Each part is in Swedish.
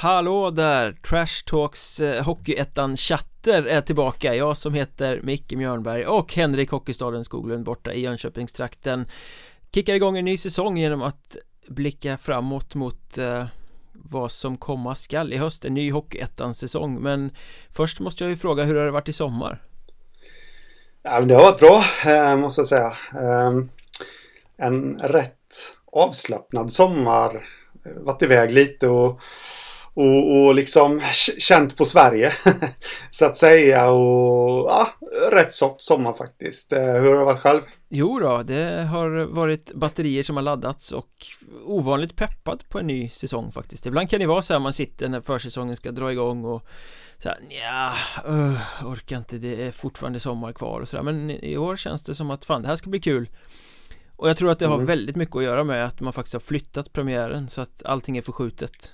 hallå där! Trash Talks eh, Hockeyettan Chatter är tillbaka. Jag som heter Micke Mjörnberg och Henrik Hockeystaden Skoglund borta i Jönköpingstrakten. Kickar igång en ny säsong genom att blicka framåt mot eh, vad som komma skall i höst, en ny Hockeyettan-säsong Men först måste jag ju fråga, hur har det varit i sommar? Ja, det har varit bra, eh, måste jag säga. Eh, En rätt avslappnad sommar. Varit iväg lite och och, och liksom känt på Sverige. så att säga och ja, rätt soft sommar faktiskt. Eh, hur har det varit själv? Jo då, det har varit batterier som har laddats och ovanligt peppad på en ny säsong faktiskt. Ibland kan det vara så här man sitter när försäsongen ska dra igång och så här, ja, uh, orkar inte, det är fortfarande sommar kvar och sådär. Men i år känns det som att fan, det här ska bli kul. Och jag tror att det har mm. väldigt mycket att göra med att man faktiskt har flyttat premiären så att allting är förskjutet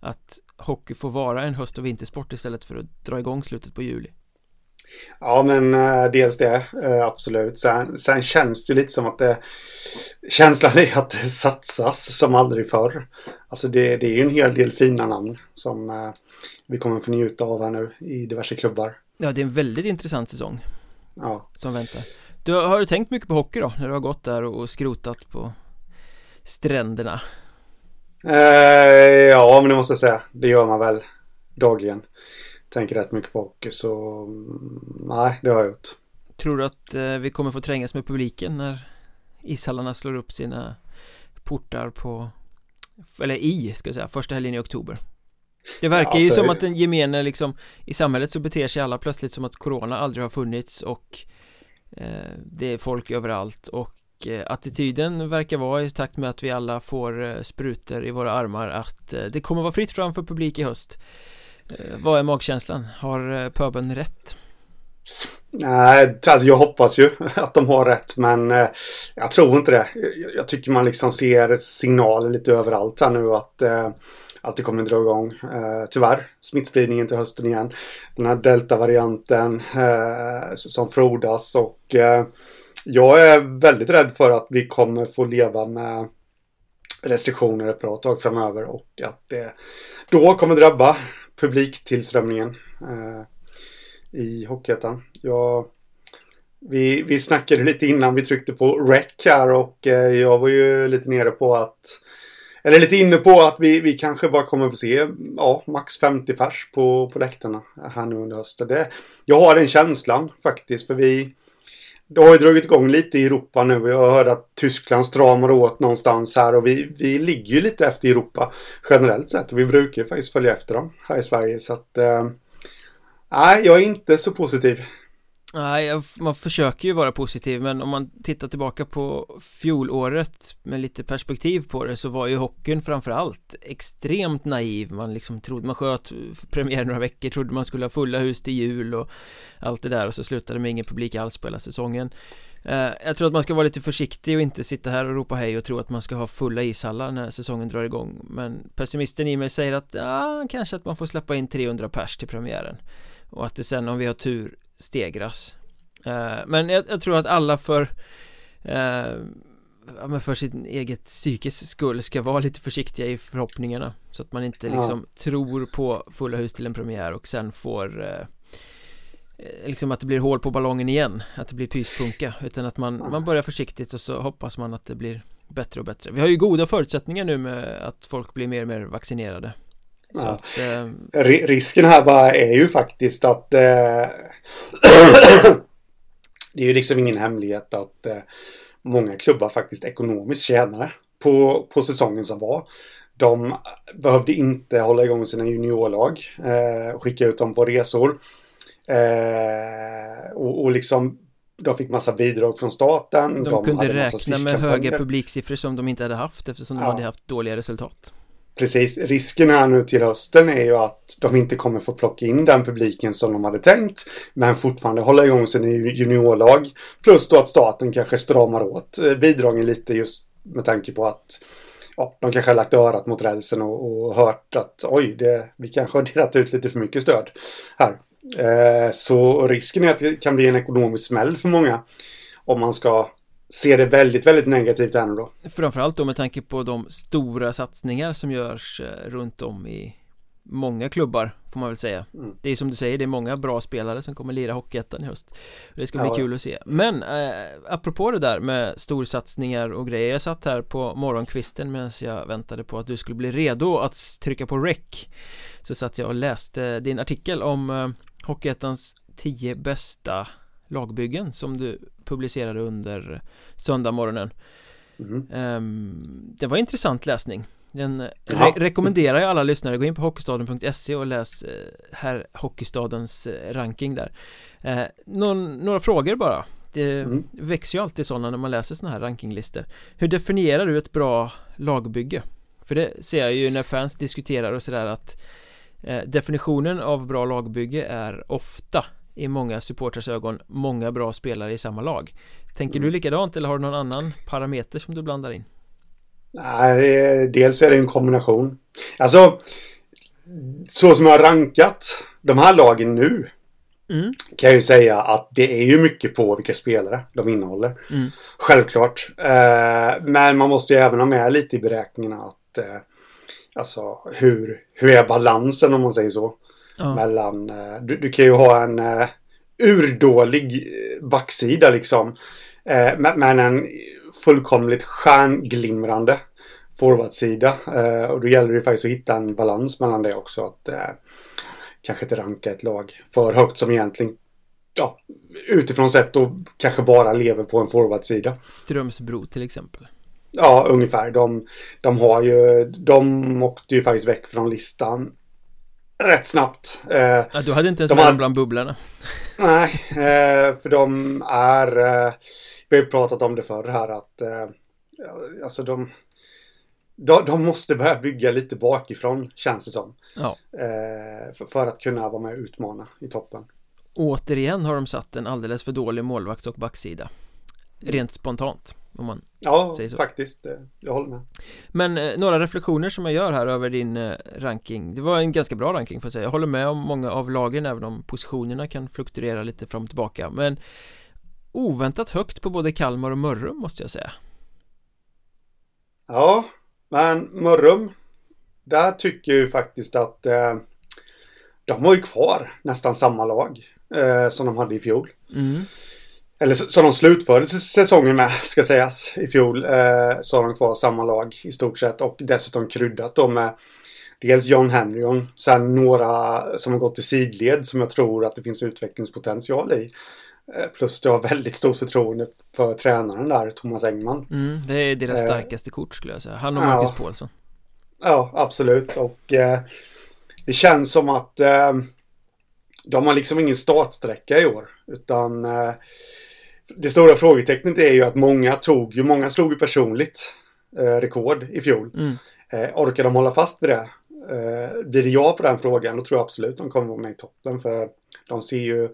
att hockey får vara en höst och vintersport istället för att dra igång slutet på juli. Ja, men äh, dels det, äh, absolut. Sen, sen, känns det lite som att det... Känslan är att det satsas som aldrig förr. Alltså det, det är ju en hel del fina namn som äh, vi kommer få njuta av här nu i diverse klubbar. Ja, det är en väldigt intressant säsong. Ja. Som väntar. Du, har du tänkt mycket på hockey då? När du har gått där och skrotat på stränderna? Eh, ja, men det måste jag säga. Det gör man väl dagligen. Tänker rätt mycket på hockey, så mm, nej, det har jag gjort. Tror du att eh, vi kommer få trängas med publiken när ishallarna slår upp sina portar på, eller i, ska jag säga, första helgen i oktober? Det verkar ja, alltså, ju som att den gemene liksom I samhället så beter sig alla plötsligt som att corona aldrig har funnits och eh, Det är folk överallt och Eh, Eh, attityden verkar vara i takt med att vi alla får eh, sprutor i våra armar att eh, det kommer vara fritt fram för publik i höst Vad är magkänslan? Har pöben rätt? Nej, alltså jag hoppas ju att de har rätt men jag tror inte det. Jag tycker man liksom ser signaler lite överallt här nu att, att det kommer dra igång. Tyvärr, smittspridningen till hösten igen. Den här deltavarianten som frodas och jag är väldigt rädd för att vi kommer få leva med restriktioner ett bra tag framöver och att det då kommer drabba publiktillströmningen eh, i Hockeyettan. Vi, vi snackade lite innan vi tryckte på rec här och eh, jag var ju lite nere på att eller lite inne på att vi, vi kanske bara kommer få se ja, max 50 pers på, på läktarna här nu under hösten. Det, jag har den känslan faktiskt för vi det har ju dragit igång lite i Europa nu. Jag hörde att Tyskland stramar åt någonstans här och vi, vi ligger ju lite efter Europa generellt sett. Vi brukar ju faktiskt följa efter dem här i Sverige. Så att... Eh, nej, jag är inte så positiv. Nej, man försöker ju vara positiv men om man tittar tillbaka på fjolåret med lite perspektiv på det så var ju hockeyn framförallt extremt naiv. Man liksom trodde, man sköt premiär några veckor, trodde man skulle ha fulla hus till jul och allt det där och så slutade med ingen publik alls på hela säsongen. Eh, jag tror att man ska vara lite försiktig och inte sitta här och ropa hej och tro att man ska ha fulla ishallar när säsongen drar igång. Men pessimisten i mig säger att ja, kanske att man får släppa in 300 pers till premiären. Och att det sen om vi har tur stegras. Eh, Men jag, jag, tror att alla för eh, för sitt eget psykes skull ska vara lite försiktiga i förhoppningarna. Så att man inte liksom ja. tror på fulla hus till en premiär och sen får eh, Liksom att det blir hål på ballongen igen Att det blir pyspunka. Utan att man, man börjar försiktigt och så hoppas man att det blir bättre och bättre. Vi har ju goda förutsättningar nu med att folk blir mer och mer vaccinerade Ja. Att, eh... Risken här bara är ju faktiskt att eh... det är ju liksom ingen hemlighet att eh, många klubbar faktiskt ekonomiskt tjänade på, på säsongen som var. De behövde inte hålla igång sina juniorlag, eh, skicka ut dem på resor. Eh, och, och liksom de fick massa bidrag från staten. De, de kunde räkna med höga publiksiffror som de inte hade haft eftersom de ja. hade haft dåliga resultat. Precis, risken här nu till hösten är ju att de inte kommer få plocka in den publiken som de hade tänkt. Men fortfarande hålla igång sina juniorlag. Plus då att staten kanske stramar åt eh, bidragen lite just med tanke på att ja, de kanske har lagt örat mot rälsen och, och hört att oj, det, vi kanske har delat ut lite för mycket stöd här. Eh, så risken är att det kan bli en ekonomisk smäll för många om man ska ser det väldigt, väldigt negativt här nu då. Framförallt då med tanke på de stora satsningar som görs eh, runt om i många klubbar får man väl säga mm. Det är som du säger, det är många bra spelare som kommer lira Hockeyettan i höst Det ska bli ja. kul att se Men eh, apropå det där med storsatsningar och grejer Jag satt här på morgonkvisten medan jag väntade på att du skulle bli redo att trycka på rec Så satt jag och läste din artikel om eh, Hockeyettans tio bästa lagbyggen som du publicerade under söndagmorgonen mm. Det var intressant läsning. Den re rekommenderar jag alla lyssnare, gå in på hockeystaden.se och läs eh, här Hockeystadens eh, ranking där. Eh, någon, Några frågor bara? Det mm. växer ju alltid sådana när man läser sådana här rankinglistor. Hur definierar du ett bra lagbygge? För det ser jag ju när fans diskuterar och sådär att Definitionen av bra lagbygge är ofta i många supporters ögon många bra spelare i samma lag Tänker mm. du likadant eller har du någon annan parameter som du blandar in? Nej, dels är det en kombination. Alltså, så som jag har rankat de här lagen nu mm. kan jag ju säga att det är ju mycket på vilka spelare de innehåller. Mm. Självklart. Eh, men man måste ju även ha med lite i beräkningarna att eh, alltså hur, hur är balansen om man säger så. Ja. Mellan, eh, du, du, kan ju ha en eh, urdålig backsida liksom. Eh, men en fullkomligt stjärnglimrande forwardsida. Eh, och då gäller det faktiskt att hitta en balans mellan det också. Att eh, kanske inte ranka ett lag för högt som egentligen ja, utifrån sett och kanske bara lever på en forwardsida. Strömsbro till exempel. Ja, ungefär. De, de har ju, de åkte ju faktiskt väck från listan rätt snabbt. Eh, ja, du hade inte ens med dem bland bubblorna. Nej, eh, för de är, eh, vi har ju pratat om det förr här att alltså de, de, de, måste börja bygga lite bakifrån känns det som. Ja. För, för, att kunna vara med och utmana i toppen. Återigen har de satt en alldeles för dålig målvakts och backsida. Rent spontant om man ja, säger så. faktiskt. Jag håller med. Men eh, några reflektioner som jag gör här över din eh, ranking. Det var en ganska bra ranking får jag säga. Jag håller med om många av lagen även om positionerna kan fluktuera lite fram och tillbaka. Men oväntat högt på både Kalmar och Mörrum måste jag säga. Ja, men Mörrum, där tycker jag ju faktiskt att eh, de har ju kvar nästan samma lag eh, som de hade i fjol. Mm. Eller som de slutförde säsongen med, ska sägas, i fjol. Eh, så har de kvar samma lag i stort sett och dessutom kryddat då med dels John Henryon, sen några som har gått i sidled som jag tror att det finns utvecklingspotential i. Eh, plus jag har väldigt stort förtroende för tränaren där, Thomas Engman. Mm, det är deras eh, starkaste kort skulle jag säga. Han och Marcus ja, Paulsson. Ja, absolut. Och eh, det känns som att eh, de har liksom ingen startsträcka i år. Utan eh, det stora frågetecknet är ju att många tog ju, många slog ju personligt eh, rekord i fjol. Mm. orkar de hålla fast vid det? blir det ja på den frågan, då tror jag absolut de kommer vara med i toppen. För de ser ju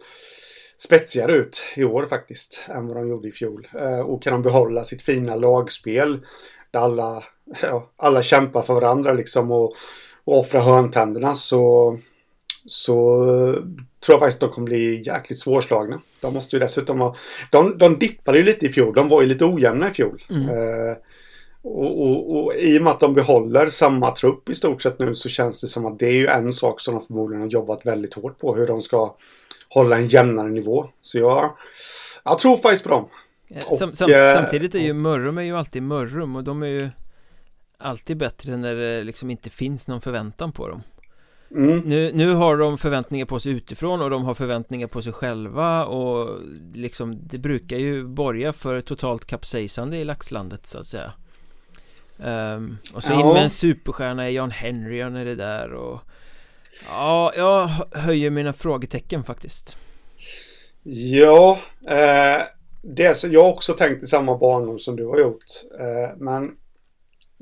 spetsigare ut i år faktiskt än vad de gjorde i fjol. Eh, och kan de behålla sitt fina lagspel där alla, ja, alla kämpar för varandra liksom och, och offrar hörntänderna så, så tror jag faktiskt att de kommer bli jäkligt svårslagna. De måste ju dessutom ha... De, de dippade ju lite i fjol. De var ju lite ojämna i fjol. Mm. Eh, och, och, och, i och med att de behåller samma trupp i stort sett nu så känns det som att det är ju en sak som de förmodligen har jobbat väldigt hårt på. Hur de ska hålla en jämnare nivå. Så jag, jag tror faktiskt på dem. Och, sam, sam, eh, samtidigt är ju Mörrum är ju alltid Mörrum och de är ju alltid bättre när det liksom inte finns någon förväntan på dem. Mm. Nu, nu har de förväntningar på sig utifrån och de har förväntningar på sig själva och liksom det brukar ju borga för totalt kapsejsande i laxlandet så att säga. Um, och så ja. in med en superstjärna i Jan Henry och när det där och Ja, jag höjer mina frågetecken faktiskt Ja, eh, det som jag också tänkt i samma banor som du har gjort. Eh, men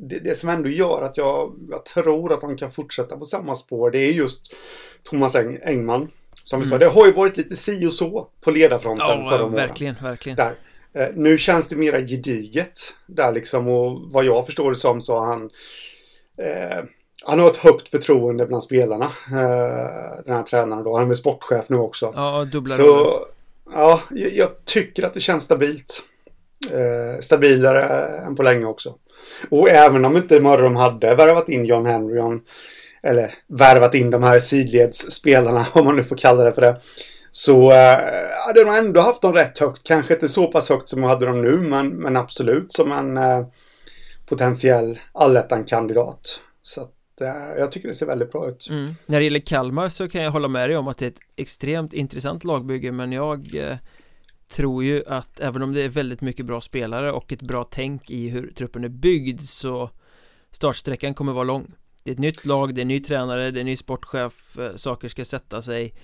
det, det, som ändå gör att jag, jag, tror att de kan fortsätta på samma spår, det är just Thomas Eng, Engman. Som vi mm. sa, det har ju varit lite si och så på ledarfronten ja, förra åren. verkligen, verkligen. Där. Eh, nu känns det mera gediget där liksom och vad jag förstår det som så har han eh, han har ett högt förtroende bland spelarna. Eh, den här tränaren då. Han är sportchef nu också. Ja, dubbla Så, ja, jag tycker att det känns stabilt. Eh, stabilare än på länge också. Och även om inte Mörrum hade värvat in John Henryon eller värvat in de här sidledsspelarna, om man nu får kalla det för det, så äh, hade de ändå haft dem rätt högt. Kanske inte så pass högt som de hade dem nu, men, men absolut som en äh, potentiell allettan-kandidat. Så att, äh, jag tycker det ser väldigt bra ut. Mm. När det gäller Kalmar så kan jag hålla med dig om att det är ett extremt intressant lagbygge, men jag eh, tror ju att även om det är väldigt mycket bra spelare och ett bra tänk i hur truppen är byggd så startsträckan kommer vara lång. Det är ett nytt lag, det är ny tränare, det är ny sportchef, eh, saker ska sätta sig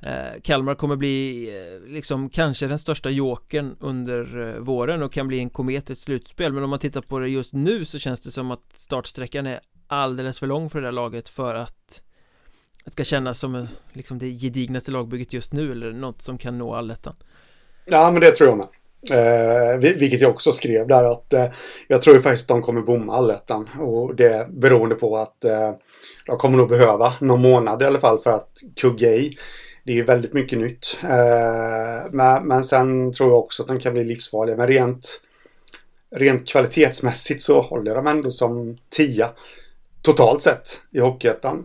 eh, Kalmar kommer bli eh, liksom kanske den största jokern under våren och kan bli en komet i ett slutspel men om man tittar på det just nu så känns det som att startsträckan är alldeles för lång för det där laget för att det ska kännas som liksom det gedignaste lagbygget just nu eller något som kan nå allettan. Ja men det tror jag med. Eh, vilket jag också skrev där att eh, jag tror ju faktiskt att de kommer bomma allettan. Och det beroende på att eh, de kommer nog behöva någon månad i alla fall för att kugga i det är väldigt mycket nytt. Eh, men, men sen tror jag också att de kan bli livsfarliga. Men rent, rent kvalitetsmässigt så håller de ändå som tia totalt sett i Hockeyettan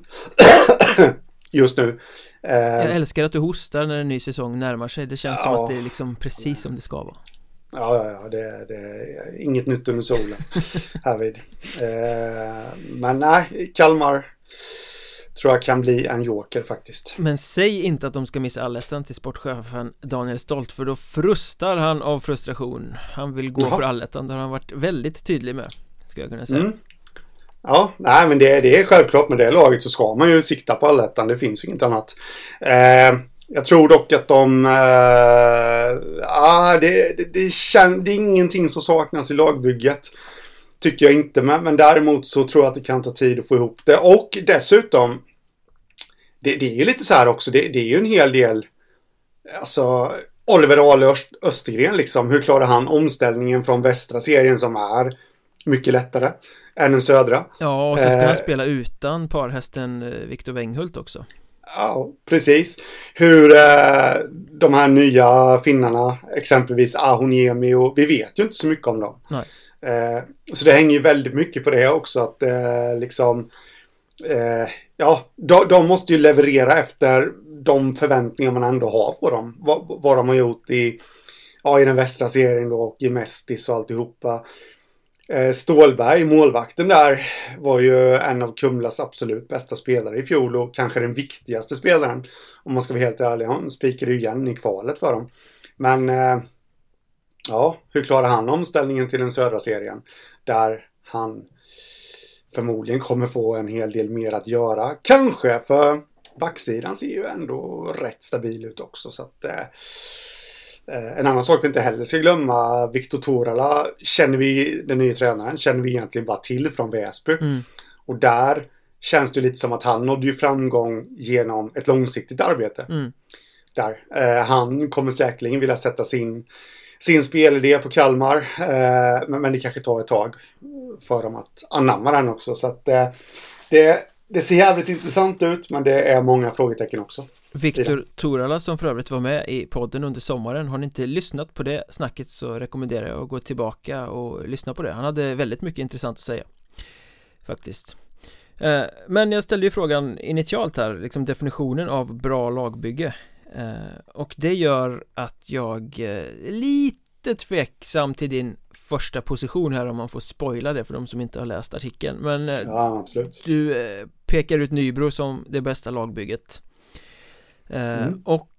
just nu. Eh, jag älskar att du hostar när en ny säsong närmar sig. Det känns ja, som att det är liksom precis som det ska vara. Ja, ja, ja det, det är inget nytt under solen härvid. Eh, men nej, Kalmar tror jag kan bli en joker faktiskt. Men säg inte att de ska missa allettan till sportchefen Daniel Stolt för då frustar han av frustration. Han vill gå Jaha. för allettan, det har han varit väldigt tydlig med, ska jag kunna säga. Mm. Ja, nej men det, det är självklart med det laget så ska man ju sikta på allettan, det finns ju inget annat. Eh, jag tror dock att de... Eh, ah, det, det, det, kän, det är ingenting som saknas i lagbygget. Tycker jag inte, men, men däremot så tror jag att det kan ta tid att få ihop det. Och dessutom, det, det är ju lite så här också, det, det är ju en hel del, alltså Oliver Ale Östergren liksom, hur klarar han omställningen från västra serien som är mycket lättare än den södra? Ja, och så ska eh, han spela utan parhästen eh, Viktor Wenghult också. Ja, precis. Hur eh, de här nya finnarna, exempelvis Ahoniemi och vi vet ju inte så mycket om dem. Eh, så det hänger ju väldigt mycket på det också att eh, liksom eh, ja, de, de, måste ju leverera efter de förväntningar man ändå har på dem. Vad, vad de har gjort i, ja, i den västra serien då och i Mestis och alltihopa. Eh, Eh, Stålberg, målvakten där, var ju en av Kumlas absolut bästa spelare i fjol och kanske den viktigaste spelaren. Om man ska vara helt ärlig. Han spikade ju igen i kvalet för dem. Men eh, ja, hur klarar han omställningen till den södra serien? Där han förmodligen kommer få en hel del mer att göra. Kanske, för backsidan ser ju ändå rätt stabil ut också. Så att, eh, en annan sak vi inte heller ska glömma, Viktor Torala känner vi, den nya tränaren, känner vi egentligen bara till från Väsby. Mm. Och där känns det lite som att han nådde ju framgång genom ett långsiktigt arbete. Mm. Där. Eh, han kommer säkerligen vilja sätta sin sin spelidé på Kalmar. Eh, men, men det kanske tar ett tag för dem att anamma den också. Så att eh, det, det ser jävligt intressant ut men det är många frågetecken också. Viktor Torala som för övrigt var med i podden under sommaren Har ni inte lyssnat på det snacket så rekommenderar jag att gå tillbaka och lyssna på det. Han hade väldigt mycket intressant att säga Faktiskt. Eh, Men jag ställde ju frågan initialt här, liksom definitionen av bra lagbygge. Eh, och det gör att jag är eh, lite tveksam till din första position här om man får spoila det för de som inte har läst artikeln. Men ja, du pekar ut Nybro som det bästa lagbygget mm. Och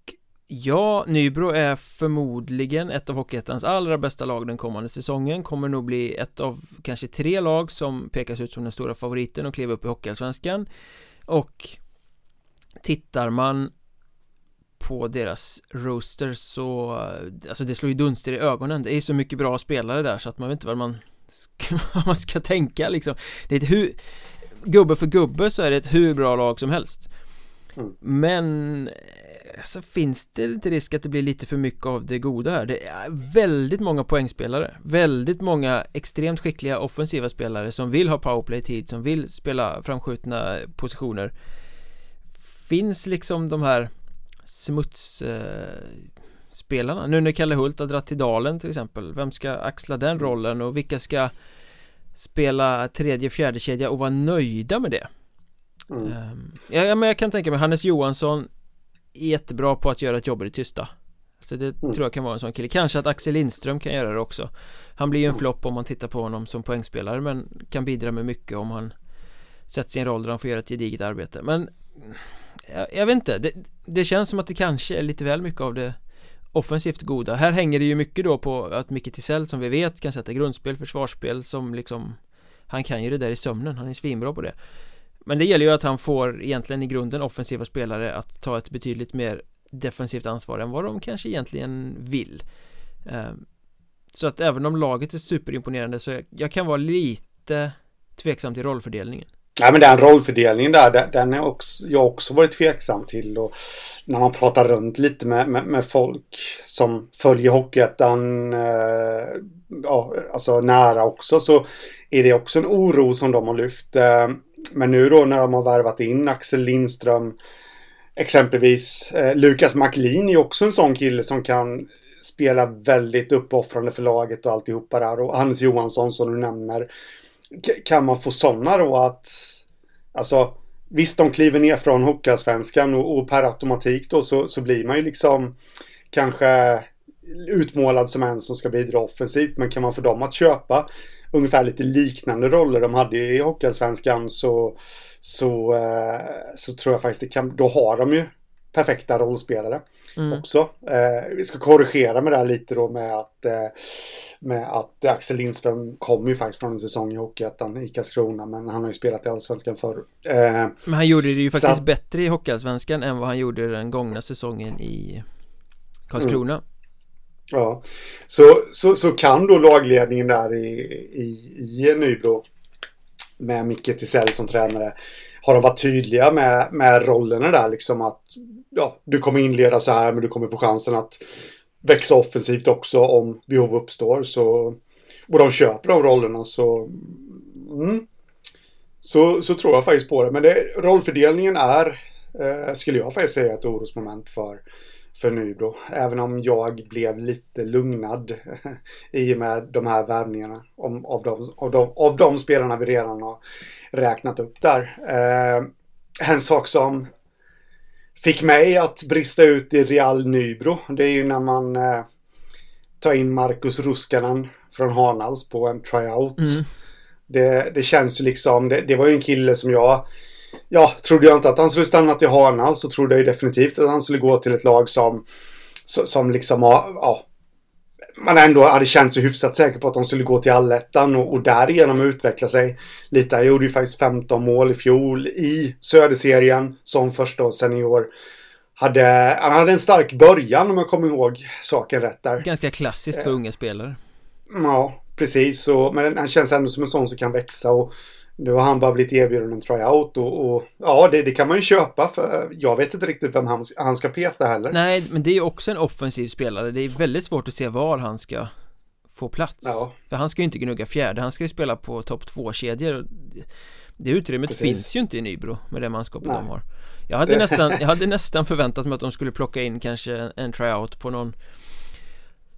Ja, Nybro är förmodligen ett av Hockeyettans allra bästa lag den kommande säsongen. Kommer nog bli ett av kanske tre lag som pekas ut som den stora favoriten och kliva upp i Hockeyallsvenskan. Och Tittar man på deras roster så Alltså det slår ju dunster i ögonen. Det är så mycket bra spelare där så att man vet inte vad man ska, vad man ska tänka liksom. Det är ett hur Gubbe för gubbe så är det ett hur bra lag som helst mm. Men Alltså finns det inte risk att det blir lite för mycket av det goda här? Det är väldigt många poängspelare Väldigt många extremt skickliga offensiva spelare som vill ha powerplay-tid Som vill spela framskjutna positioner Finns liksom de här smutsspelarna eh, Nu när Kalle Hult har dragit till Dalen till exempel Vem ska axla den mm. rollen och vilka ska spela tredje, fjärde kedja och vara nöjda med det? Mm. um, ja, men jag kan tänka mig Hannes Johansson är jättebra på att göra ett jobb i det tysta. Så det mm. tror jag kan vara en sån kille. Kanske att Axel Lindström kan göra det också. Han blir ju en mm. flopp om man tittar på honom som poängspelare men kan bidra med mycket om han Sätter sin roll där han får göra ett gediget arbete. Men jag, jag vet inte. Det, det känns som att det kanske är lite väl mycket av det offensivt goda. Här hänger det ju mycket då på att Micke Tisell som vi vet kan sätta grundspel, försvarsspel som liksom Han kan ju det där i sömnen, han är svinbra på det men det gäller ju att han får egentligen i grunden offensiva spelare att ta ett betydligt mer defensivt ansvar än vad de kanske egentligen vill eh, Så att även om laget är superimponerande så jag kan vara lite tveksam till rollfördelningen Ja, men den rollfördelningen där, den är också, jag också varit tveksam till. Och när man pratar runt lite med, med, med folk som följer Hockeyettan, eh, ja, alltså nära också, så är det också en oro som de har lyft. Eh, men nu då när de har värvat in Axel Lindström, exempelvis eh, Lukas McLean är också en sån kille som kan spela väldigt uppoffrande för laget och alltihopa där. Och Hannes Johansson som du nämner kan man få sådana då att Alltså Visst, de kliver ner från Hockeyallsvenskan och, och per automatik då så, så blir man ju liksom kanske utmålad som en som ska bidra offensivt. Men kan man få dem att köpa ungefär lite liknande roller de hade i Hockeyallsvenskan så, så, eh, så tror jag faktiskt det kan, då har de ju perfekta rollspelare mm. också. Eh, vi ska korrigera med det här lite då med att, eh, med att Axel Lindström kommer ju faktiskt från en säsong i Hockeyettan i Karlskrona men han har ju spelat i Allsvenskan förr. Eh, men han gjorde det ju faktiskt så, bättre i Hockeyallsvenskan än vad han gjorde den gångna säsongen i Karlskrona. Mm. Ja, så, så, så kan då lagledningen där i, i, i Nybro med Micke Tisell som tränare har de varit tydliga med, med rollerna där liksom att ja, du kommer inleda så här men du kommer få chansen att växa offensivt också om behov uppstår. Så, och de köper de rollerna så, mm, så, så tror jag faktiskt på det. Men det, rollfördelningen är, eh, skulle jag faktiskt säga, ett orosmoment för, för Nybro. Även om jag blev lite lugnad i och med de här värvningarna om, av, de, av, de, av de spelarna vi redan har räknat upp där. Eh, en sak som fick mig att brista ut i Real Nybro. Det är ju när man eh, tar in Marcus Ruskanen från Hanals på en tryout. Mm. Det, det känns ju liksom, det, det, var ju en kille som jag, ja, trodde jag inte att han skulle stanna till Hanals så trodde jag ju definitivt att han skulle gå till ett lag som, som liksom har, ja, man ändå hade känt sig hyfsat säker på att de skulle gå till allettan och, och därigenom utveckla sig lite. Han gjorde ju faktiskt 15 mål i fjol i Söderserien som första senior. Hade, han hade en stark början om jag kommer ihåg saken rätt där. Ganska klassiskt för eh, unga spelare. Ja, precis. Och, men han känns ändå som en sån som kan växa och nu har han bara blivit erbjuden en tryout och, och ja, det, det, kan man ju köpa för jag vet inte riktigt vem han, han ska peta heller. Nej, men det är ju också en offensiv spelare. Det är väldigt svårt att se var han ska få plats. Ja. För han ska ju inte gnugga fjärde, han ska ju spela på topp två kedjor Det utrymmet Precis. finns ju inte i Nybro med det manskapet Nej. de har. Jag hade, nästan, jag hade nästan förväntat mig att de skulle plocka in kanske en tryout på någon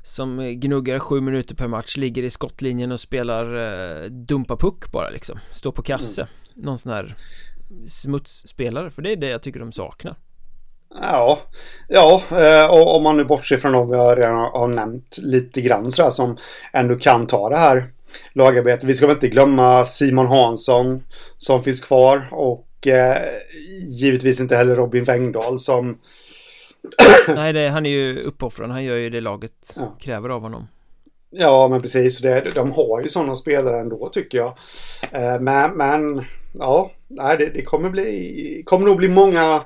som gnuggar sju minuter per match, ligger i skottlinjen och spelar eh, dumpa puck bara liksom Står på kasse mm. Någon sån här smutsspelare, för det är det jag tycker de saknar Ja, ja eh, och om man nu bortser från de jag redan har nämnt lite grann sådär som ändå kan ta det här lagarbetet. Vi ska väl inte glömma Simon Hansson som finns kvar och eh, givetvis inte heller Robin Wengdahl som Nej, det, han är ju uppoffrande. Han gör ju det laget ja. kräver av honom. Ja, men precis. Det, de har ju sådana spelare ändå tycker jag. Eh, men, men ja, det, det, kommer bli, kommer nog bli många,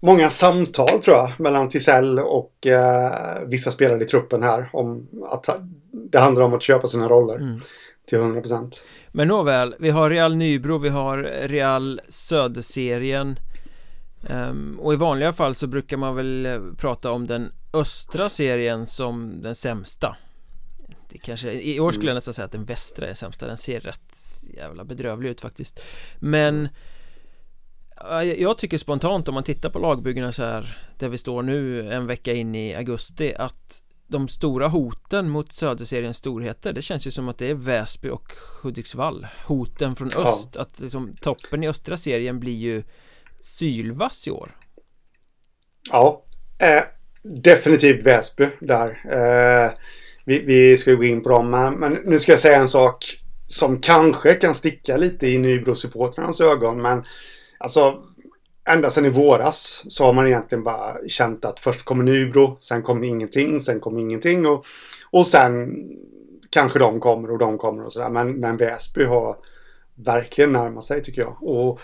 många samtal tror jag mellan Tisell och eh, vissa spelare i truppen här om att det handlar om att köpa sina roller mm. till 100%. Men nåväl, vi har Real Nybro, vi har Real Söderserien Um, och i vanliga fall så brukar man väl eh, prata om den östra serien som den sämsta. Det kanske, I år skulle jag nästan säga att den västra är sämsta. Den ser rätt jävla bedrövlig ut faktiskt. Men Jag tycker spontant om man tittar på lagbyggena så här Där vi står nu en vecka in i augusti att de stora hoten mot Söderseriens storheter det känns ju som att det är Väsby och Hudiksvall. Hoten från Ja. öst att liksom, toppen i östra serien blir ju sylvass i år Ja, eh, definitivt Väsby där. Eh, vi, vi ska ju gå in på dem, men, men nu ska jag säga en sak som kanske kan sticka lite i Nybro-supportrarnas ögon, men alltså ända sedan i våras så har man egentligen bara känt att först kommer Nybro, sen kommer ingenting, sen kommer ingenting och, och sen kanske de kommer och de kommer och sådär. Men, men Väsby har verkligen närma sig tycker jag. Och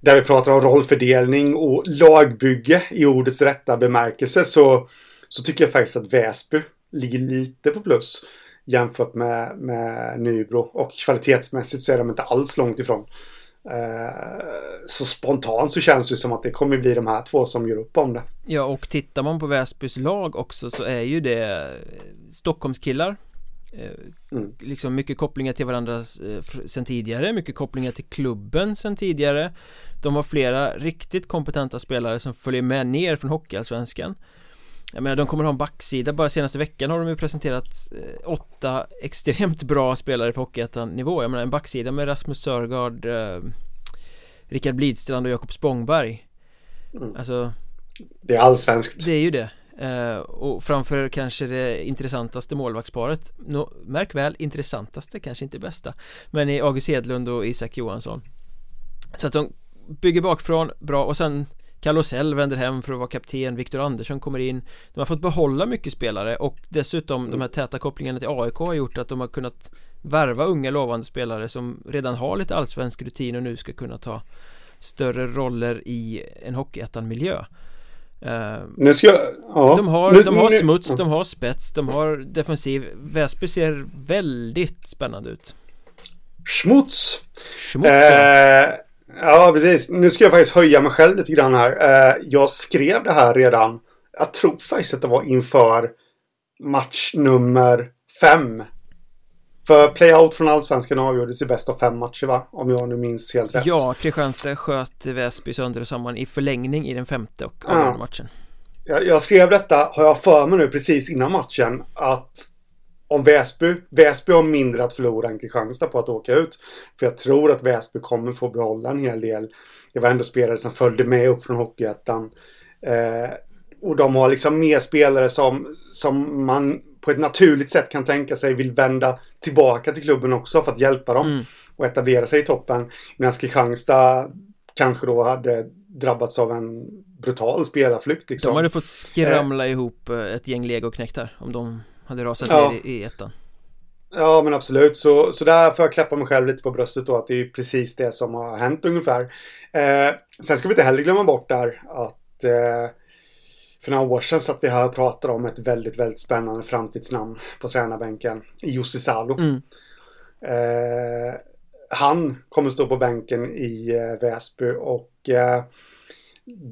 där vi pratar om rollfördelning och lagbygge i ordets rätta bemärkelse så, så tycker jag faktiskt att Väsby ligger lite på plus jämfört med, med Nybro. Och kvalitetsmässigt så är de inte alls långt ifrån. Eh, så spontant så känns det som att det kommer bli de här två som gör upp om det. Ja och tittar man på Väsbys lag också så är ju det Stockholmskillar Mm. Liksom mycket kopplingar till varandra eh, sen tidigare, mycket kopplingar till klubben sen tidigare De har flera riktigt kompetenta spelare som följer med ner från Hockeyallsvenskan Jag menar de kommer ha en backsida, bara senaste veckan har de ju presenterat eh, åtta extremt bra spelare på Hockeyettan-nivå Jag menar en backsida med Rasmus Sörgard eh, Rickard Blidstrand och Jakob Spångberg Mm. Alltså Det är allsvenskt. det är ju det eh, Och framför kanske det intressantaste målvaktsparet. Nå, Märk väl, intressantaste kanske inte bästa Men i August Hedlund och Isak Johansson. Så att de bygger bakifrån bra och sen Carlosell vänder hem för att vara kapten Viktor Andersson kommer in. De har fått behålla mycket spelare och dessutom de här täta kopplingarna till AIK har gjort att de har kunnat Värva unga lovande spelare som redan har lite allsvensk rutin och nu ska kunna ta Större roller i en Hockeyettan-miljö Eh, Nu ska jag... Ja. de har, nu, de har nu- smuts, de har spets, de har defensiv Väsby ser väldigt spännande ut Schmutz. Schmutz ja. Eh, ja, precis. Nu ska jag faktiskt höja mig själv lite grann här. Eh, jag skrev det här redan. Jag tror faktiskt att det var inför match nummer fem. För playout från Allsvenskan avgjordes i bäst av fem matcher, va? Om jag nu minns helt rätt. Ja, Kristianstad sköt Väsby sönder och samman i förlängning i den femte och Ja. avgörande matchen Jag, jag skrev detta, har jag för mig nu precis innan matchen, att om Väsby, Väsby har mindre att förlora än Kristianstad på att åka ut. För jag tror att Väsby kommer få behålla en hel del. Det var ändå spelare som följde med upp från Hockeyettan. Eh, och de har liksom mer spelare som, som man på ett naturligt sätt kan tänka sig vill vända tillbaka till klubben också för att hjälpa dem Mm. och etablera sig i toppen. Medan Kristianstad kanske då hade drabbats av en brutal spelarflykt. Liksom. De hade fått skramla ihop eh, ett gäng legoknektar om de hade rasat Ja. ner i, i ettan Ja, men absolut. Så, så där får jag klappa mig själv lite på bröstet då, att det är precis det som har hänt ungefär. Eh, sen ska vi inte heller glömma bort där att eh, för några år sedan satt vi här och pratade om ett väldigt, väldigt spännande framtidsnamn på tränarbänken. Jussi Salo. mm. Eh, han kommer stå på bänken i eh, Väsby och eh,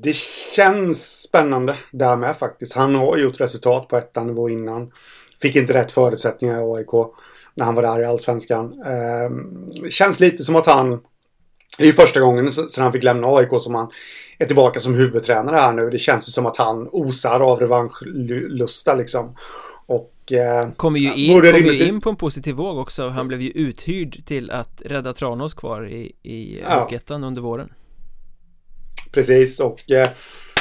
det känns spännande där med faktiskt. Han har gjort resultat på ettan nivå innan. Fick inte rätt förutsättningar i AIK när han var där i Allsvenskan. Eh, känns lite som att han det är ju första gången sedan han fick lämna AIK som han är tillbaka som huvudtränare här nu. Det känns ju som att han osar av revanschlusta liksom. Och eh, Kommer ju Ja, in, kom ju in på en positiv våg också Han blev ju uthyrd till att rädda Tranås kvar i, i Ja. Hockeyettan under våren Precis, och eh,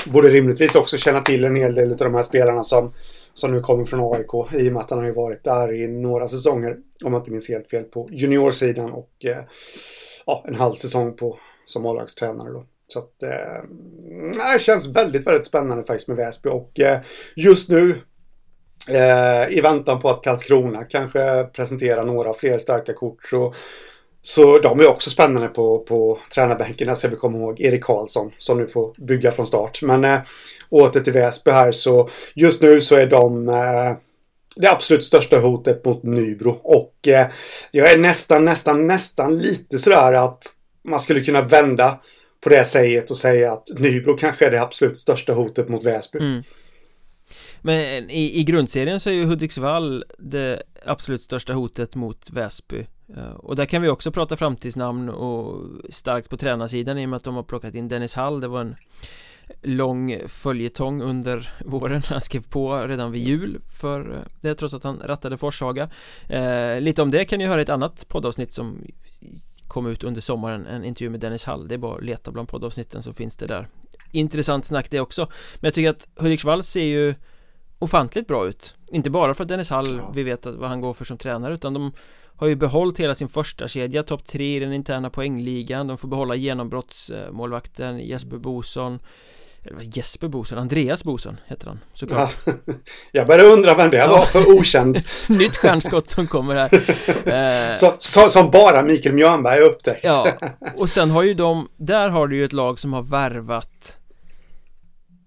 borde rimligtvis också känna till en hel del av de här spelarna som, som nu kommer från AIK. I och med att han har ju varit där i några säsonger, om jag inte minns helt fel, på juniorsidan och eh, ja, en halv säsong på, som A-lagstränare då. Så att eh, det känns väldigt, väldigt spännande faktiskt med Väsby och eh, just nu eh, i väntan på att Karlskrona kanske presenterar några fler starka kort så så de är också spännande på, på tränarbänken. Där ska vi komma ihåg Erik Karlsson som nu får bygga från start. Men eh, åter till Väsby här så just nu så är de eh, det absolut största hotet mot Nybro. Och eh, jag är nästan, nästan, nästan lite sådär att man skulle kunna vända på det säget och säga att Nybro kanske är det absolut största hotet mot Väsby. mm. Men eh, i, i grundserien så är ju Hudiksvall det absolut största hotet mot Väsby eh, Och där kan vi också prata framtidsnamn och starkt på tränarsidan i och med att de har plockat in Dennis Hall Det var en lång följetong under våren. Han skrev på redan vid jul för det trots att han rattade Forshaga. Eh, Lite om det kan ni höra i ett annat poddavsnitt som kom ut under sommaren. En intervju med Dennis Hall. Det är bara att leta bland poddavsnitten så finns det där. Intressant snack det också. Men jag tycker att Hudiksvall ser ju ofantligt bra ut. Inte bara för att Dennis Hall, vi vet vad han går för som tränare utan de har ju behållit hela sin första kedja topp tre i den interna poängligan. De får behålla genombrottsmålvakten Jesper Boson. Eller Jesper Boson, Andreas Boson heter han såklart. Ja, Jag började undra vem det var för okänd. Nytt stjärnskott som kommer här. Eh, så, så, Som bara Mikael Mjörnberg upptäckt. Ja, och sen har ju de Där har du ju ett lag som har värvat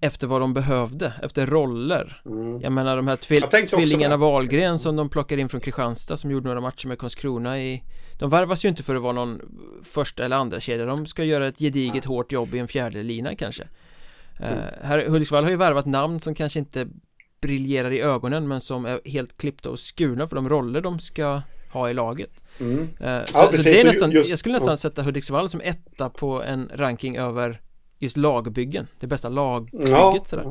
efter vad de behövde, efter roller mm. Jag menar de här tvil tvillingarna Wahlgren som de plockar in från Kristianstad som gjorde några matcher med Karlskrona i De värvas ju inte för att vara någon första eller andra kedja De ska göra ett gediget mm. hårt jobb i en fjärde lina kanske mm. uh, Här Hudiksvall har ju värvat namn som kanske inte briljerar i ögonen men som är helt klippta och skurna för de roller de ska ha i laget mm. uh, så, ja, så, det är nästan, just, jag skulle nästan ja. sätta Hudiksvall som etta på en ranking över just lagbyggen, det bästa lagbygget ja, sådär.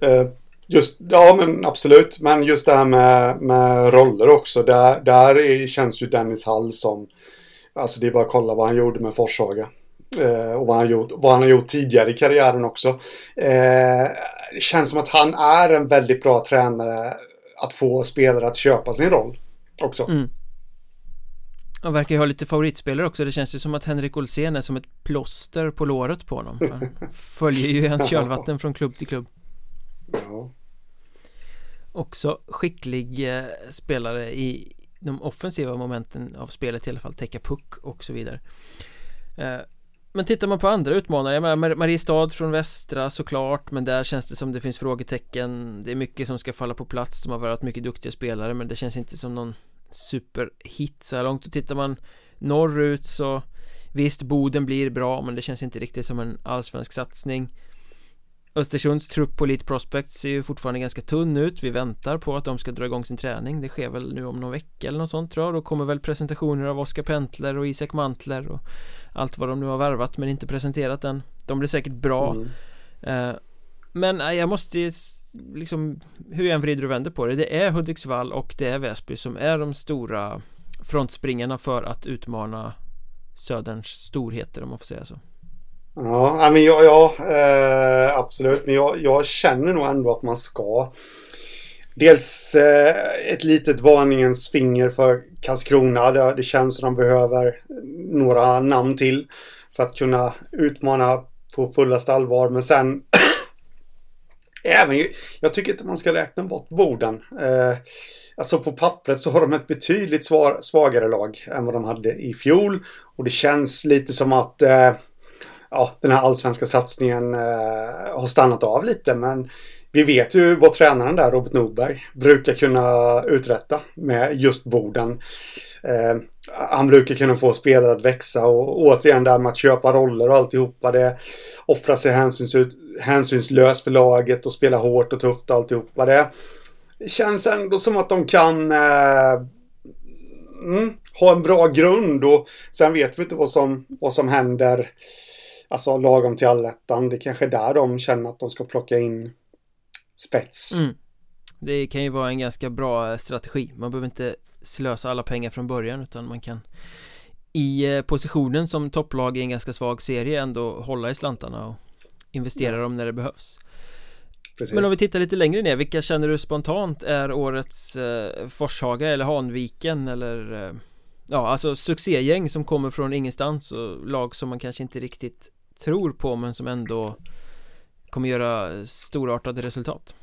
Ja. Uh, just, ja men absolut, men just det här med, med roller också, där, där är, känns ju Dennis Hall som, alltså det är bara att kolla vad han gjorde med Forshaga. Uh, och vad han, gjort, vad han har gjort tidigare i karriären också. Uh, det känns som att han är en väldigt bra tränare att få spelare att köpa sin roll också. Mm. Han verkar ju ha lite favoritspelare också. Det känns ju som att Henrik Olsén är som ett plåster på låret på honom. Han följer ju hans kölvatten från klubb till klubb. Ja. Också skicklig eh, spelare i de offensiva momenten av spelet i alla fall. Täcka puck och så vidare. Eh, men tittar man på andra utmanare, jag menar Mariestad från västra såklart Men där känns det som det finns frågetecken. Det är mycket som ska falla på plats. De har varit mycket duktiga spelare men det känns inte som någon superhit så här långt. Och tittar man norrut så Visst, Boden blir bra men det känns inte riktigt som en allsvensk satsning. Östersunds trupp på Elite Prospects ser ju fortfarande ganska tunn ut. Vi väntar på att de ska dra igång sin träning. Det sker väl nu om någon vecka eller något sånt tror jag. Då kommer väl presentationer av Oskar Pentler och Isak Mantler och Allt vad de nu har värvat men inte presenterat än. De blir säkert bra. Mm. eh, Men jag måste liksom hur jag än vrider och vänder på det Det är Hudiksvall och det är Väsby som är de stora frontspringarna för att utmana Söderns storheter om man får säga så Ja, men ja, ja eh, absolut. Men jag, jag, känner nog ändå att man ska Dels eh, ett litet varningens finger för Karlskrona. Det, det känns som de behöver några namn till för att kunna utmana på fullaste allvar. Men sen Även, jag tycker inte man ska räkna bort Boden. Eh, alltså på pappret så har de ett betydligt svar, svagare lag än vad de hade i fjol. Och det känns lite som att eh, ja, den här allsvenska satsningen eh, har stannat av lite. Men vi vet ju vad tränaren där, Robert Nordberg, brukar kunna uträtta med just Boden. Eh, han brukar kunna få spelare att växa och återigen där med att köpa roller och alltihopa. Det offrar sig hänsyns, hänsynslöst för laget och spela hårt och tufft och alltihopa. Det känns ändå som att de kan eh, mm, ha en bra grund och sen vet vi inte vad som, vad som händer. Alltså lagom till allettan. Det är kanske är där de känner att de ska plocka in spets. Mm. Det kan ju vara en ganska bra eh, strategi. Man behöver inte slösa alla pengar från början utan man kan i eh, positionen som topplag i en ganska svag serie ändå hålla i slantarna och investera ja. dem när det behövs Precis. Men om vi tittar lite längre ner, vilka känner du spontant är årets eh, Forshaga eller Hanviken eller eh, Ja, alltså succégäng som kommer från ingenstans och lag som man kanske inte riktigt tror på men som ändå kommer göra storartade resultat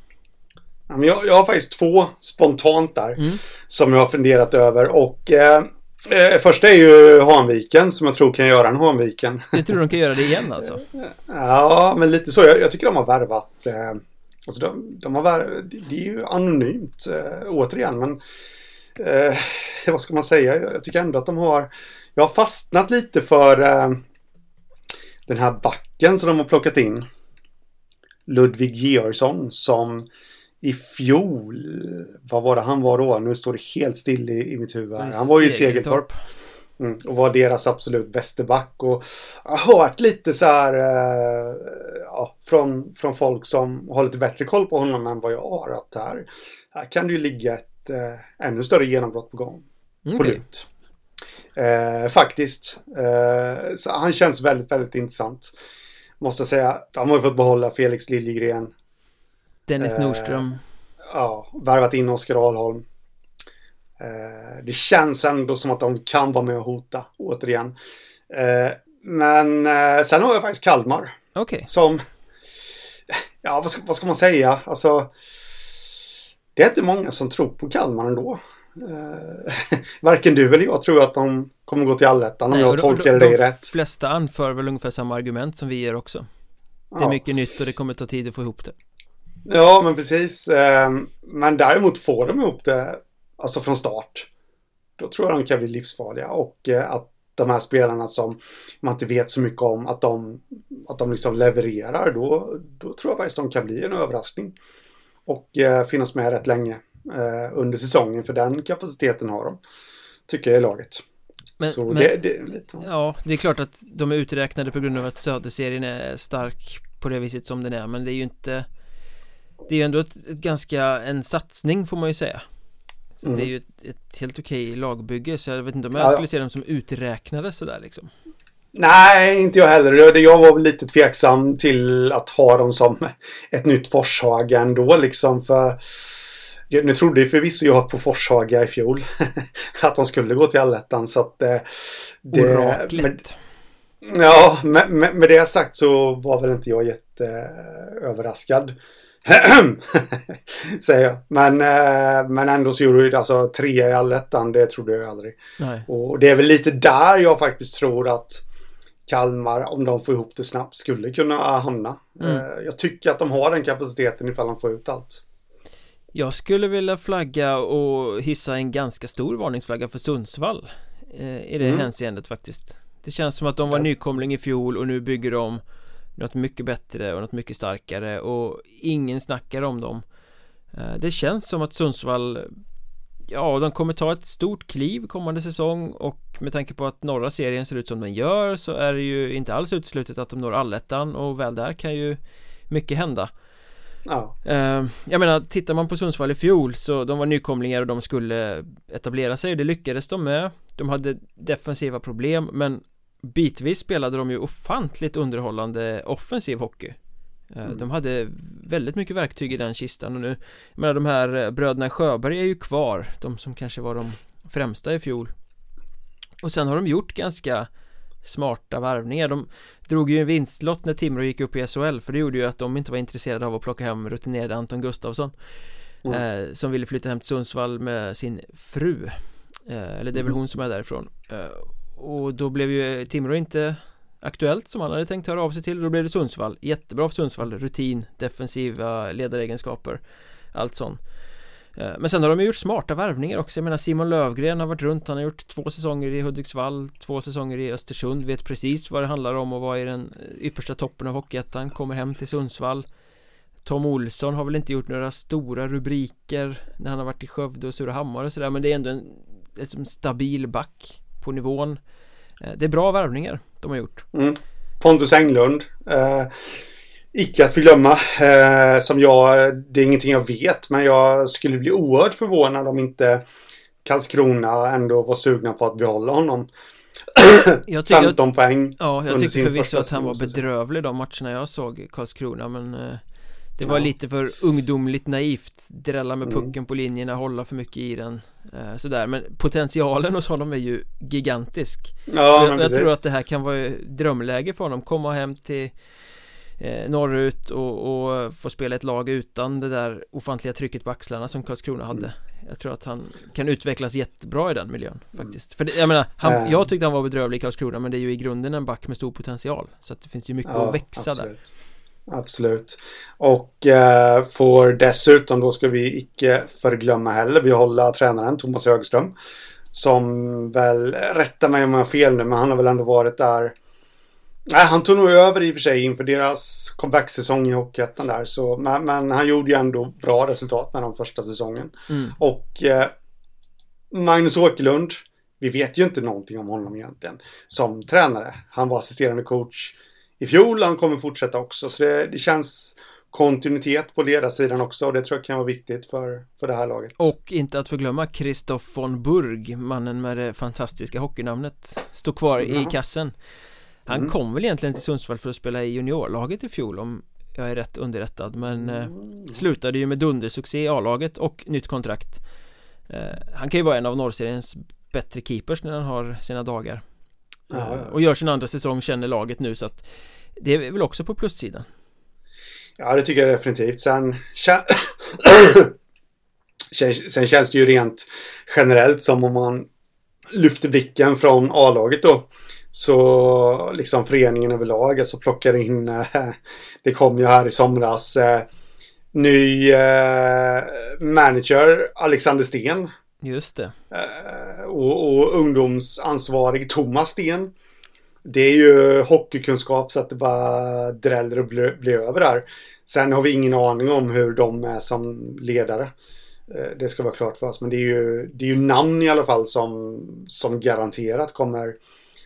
jag, jag har faktiskt två spontant där mm. som jag har funderat över och eh, eh, första är ju Hanviken som jag tror kan göra en Hanviken. Du tror de kan göra det igen alltså? ja, men lite så. Jag, jag tycker de har värvat. Eh, alltså de, de har värvat, det är ju anonymt eh, återigen, men eh, vad ska man säga? Jag tycker ändå att de har. Jag har fastnat lite för eh, den här backen som de har plockat in. Ludvig Georgsson som i fjol, vad var det han var då? Nu står det helt still i, i mitt huvud. Här. Han var ju i Segeltorp. Mm, och var deras absolut bäste back. Och jag har hört lite så här eh, ja, från, från folk som har lite bättre koll på honom än vad jag har. Att här, här kan det ju ligga ett eh, ännu större genombrott på gång. Okay. På lut. Eh, faktiskt. Eh, så han känns väldigt, väldigt intressant. Måste jag säga. De har ju fått behålla Felix Liljegren. Dennis Nordström. Ja, värvat in Oskar Ahlholm. Eh, det känns ändå som att de kan vara med och hota återigen. Eh, men eh, sen har jag faktiskt Kalmar. Okej. Okay. Som, ja vad ska, vad ska, man säga? Alltså, det är inte många som tror på Kalmar ändå. Eh, varken du eller jag tror att de kommer gå till allettan om jag tolkar dig rätt. De flesta anför väl ungefär samma argument som vi gör också. Det är ja. mycket nytt och det kommer ta tid att få ihop det. Ja, men precis. Men däremot får de ihop det alltså från start, då tror jag de kan bli livsfarliga och eh, att de här spelarna som man inte vet så mycket om, att de, att de liksom levererar, då, då tror jag faktiskt de kan bli en överraskning. Och eh, finnas med rätt länge eh, under säsongen, för den kapaciteten har de, tycker jag i laget. Men, så men, det, det lite... Ja, det är klart att de är uträknade på grund av att Söderserien är stark på det viset som den är, men det är ju inte Det är ju ändå ett, ett ganska, en satsning får man ju säga så mm. det är ju ett, ett helt okej lagbygge så jag vet inte om jag ja. skulle se dem som uträknade sådär liksom Nej, inte jag heller. Jag var lite tveksam till att ha dem som ett nytt Forshaga ändå liksom för nu trodde ju förvisso jag på Forshaga i fjol att de skulle gå till allettan så att eh, det... Oraklet. Med, ja, med, med, med, det sagt så var väl inte jag jätteöverraskad. Eh, Säger jag. Men, eh, men ändå så gjorde du alltså tre i allettan. Det trodde jag aldrig. Nej. Och det är väl lite där jag faktiskt tror att Kalmar, om de får ihop det snabbt, skulle kunna hamna. Mm. Eh, jag tycker att de har den kapaciteten ifall de får ut allt. Jag skulle vilja flagga och hissa en ganska stor varningsflagga för Sundsvall eh, I det mm. hänseendet faktiskt Det känns som att de var nykomling i fjol och nu bygger de något mycket bättre och något mycket starkare och ingen snackar om dem. Eh, Det känns som att Sundsvall Ja, de kommer ta ett stort kliv kommande säsong och med tanke på att norra serien ser ut som den gör så är det ju inte alls uteslutet att de når allettan och väl där kan ju mycket hända. Ja. Eh, jag menar, tittar man på Sundsvall i fjol så de var nykomlingar och de skulle etablera sig och det lyckades de med. De hade defensiva problem men bitvis spelade de ju ofantligt underhållande offensiv hockey eh, mm. De hade väldigt mycket verktyg i den kistan och nu Jag menar de här eh, bröderna Sjöberg är ju kvar De som kanske var de främsta i fjol Och sen har de gjort ganska smarta varvningar De drog ju en vinstlott när Timrå gick upp i SHL För det gjorde ju att de inte var intresserade av att plocka hem rutinerade Anton Gustafsson mm. eh, Som ville flytta hem till Sundsvall med sin fru eh, Eller det är väl mm. hon som är därifrån eh, och då blev ju eh, Timrå inte aktuellt som han hade tänkt höra av sig till. Då blev det Sundsvall. Jättebra för Sundsvall, rutin, defensiva ledaregenskaper Allt sånt. Eh, men sen har de ju gjort smarta värvningar också. Jag menar Simon Lövgren har varit runt. Han har gjort två säsonger i Hudiksvall Två säsonger i Östersund. Vet precis vad det handlar om och vad är den eh, yppersta toppen av Hockeyettan. Kommer hem till Sundsvall. Tom Olsson har väl inte gjort några stora rubriker När han har varit i Skövde och Surahammar och sådär Men det är ändå en, en stabil back på nivån. Eh, Det är bra värvningar de har gjort. Mm. Pontus Englund eh, Icke att förglömma eh, Som jag, det är ingenting jag vet Men jag skulle bli oerhört förvånad om inte Karlskrona ändå var sugna på att behålla honom. Jag 15 jag, poäng Ja, jag tyckte förvisso att han var bedrövlig de matcherna jag såg Karlskrona men eh, det var ja. lite för ungdomligt naivt Drälla med mm. pucken på linjerna, hålla för mycket i den eh, Sådär, men potentialen hos honom är ju gigantisk Ja, jag, jag tror att det här kan vara drömläge för honom, komma hem till eh, norrut och, och få spela ett lag utan det där ofantliga trycket på axlarna som Karlskrona hade mm. Jag tror att han kan utvecklas jättebra i den miljön faktiskt För det, jag menar, han, äh. jag tyckte han var bedrövlig i Karlskrona men det är ju i grunden en back med stor potential Så att det finns ju mycket ja, att växa absolut. där Absolut. Och eh, får dessutom, då ska vi icke förglömma heller, vi håller tränaren Thomas Högström. Som väl, rätta mig om jag har fel nu, men han har väl ändå varit där. Nej, han tog nog över i och för sig inför deras comeback-säsong i Hockeyettan där. Så, men, men, han gjorde ju ändå bra resultat med den första säsongen. Mm. Och eh, Magnus Åkerlund vi vet ju inte någonting om honom egentligen som tränare. Han var assisterande coach i fjol, han kommer fortsätta också. Så det, det känns kontinuitet på ledarsidan också och det tror jag kan vara viktigt för, för det här laget. Och inte att förglömma Christoph von Burg, mannen med det fantastiska hockeynamnet, står kvar mm. i kassen. Han mm. kom väl egentligen till Sundsvall för att spela i juniorlaget i fjol om jag är rätt underrättad men eh, mm. slutade ju med dundersuccé i A-laget och nytt kontrakt. Eh, han kan ju vara en av norrseriens bättre keepers när han har sina dagar. Ja, ja. Eh, och gör sin andra säsong, känner laget nu så att det är väl också på plussidan. Ja, det tycker jag definitivt. Sen, sen känns det ju rent generellt som om man lyfter blicken från A-laget då. Så liksom föreningen överlag, alltså plockar in, äh, det kom ju här i somras, äh, ny äh, manager, Alexander Sten. Just det. Och, och ungdomsansvarig Thomas Sten det är ju hockeykunskap så att det bara dräller och blir, över där. Sen har vi ingen aning om hur de är som ledare. Eh, det ska vara klart för oss. Men det är ju, det är ju namn i alla fall som, som garanterat kommer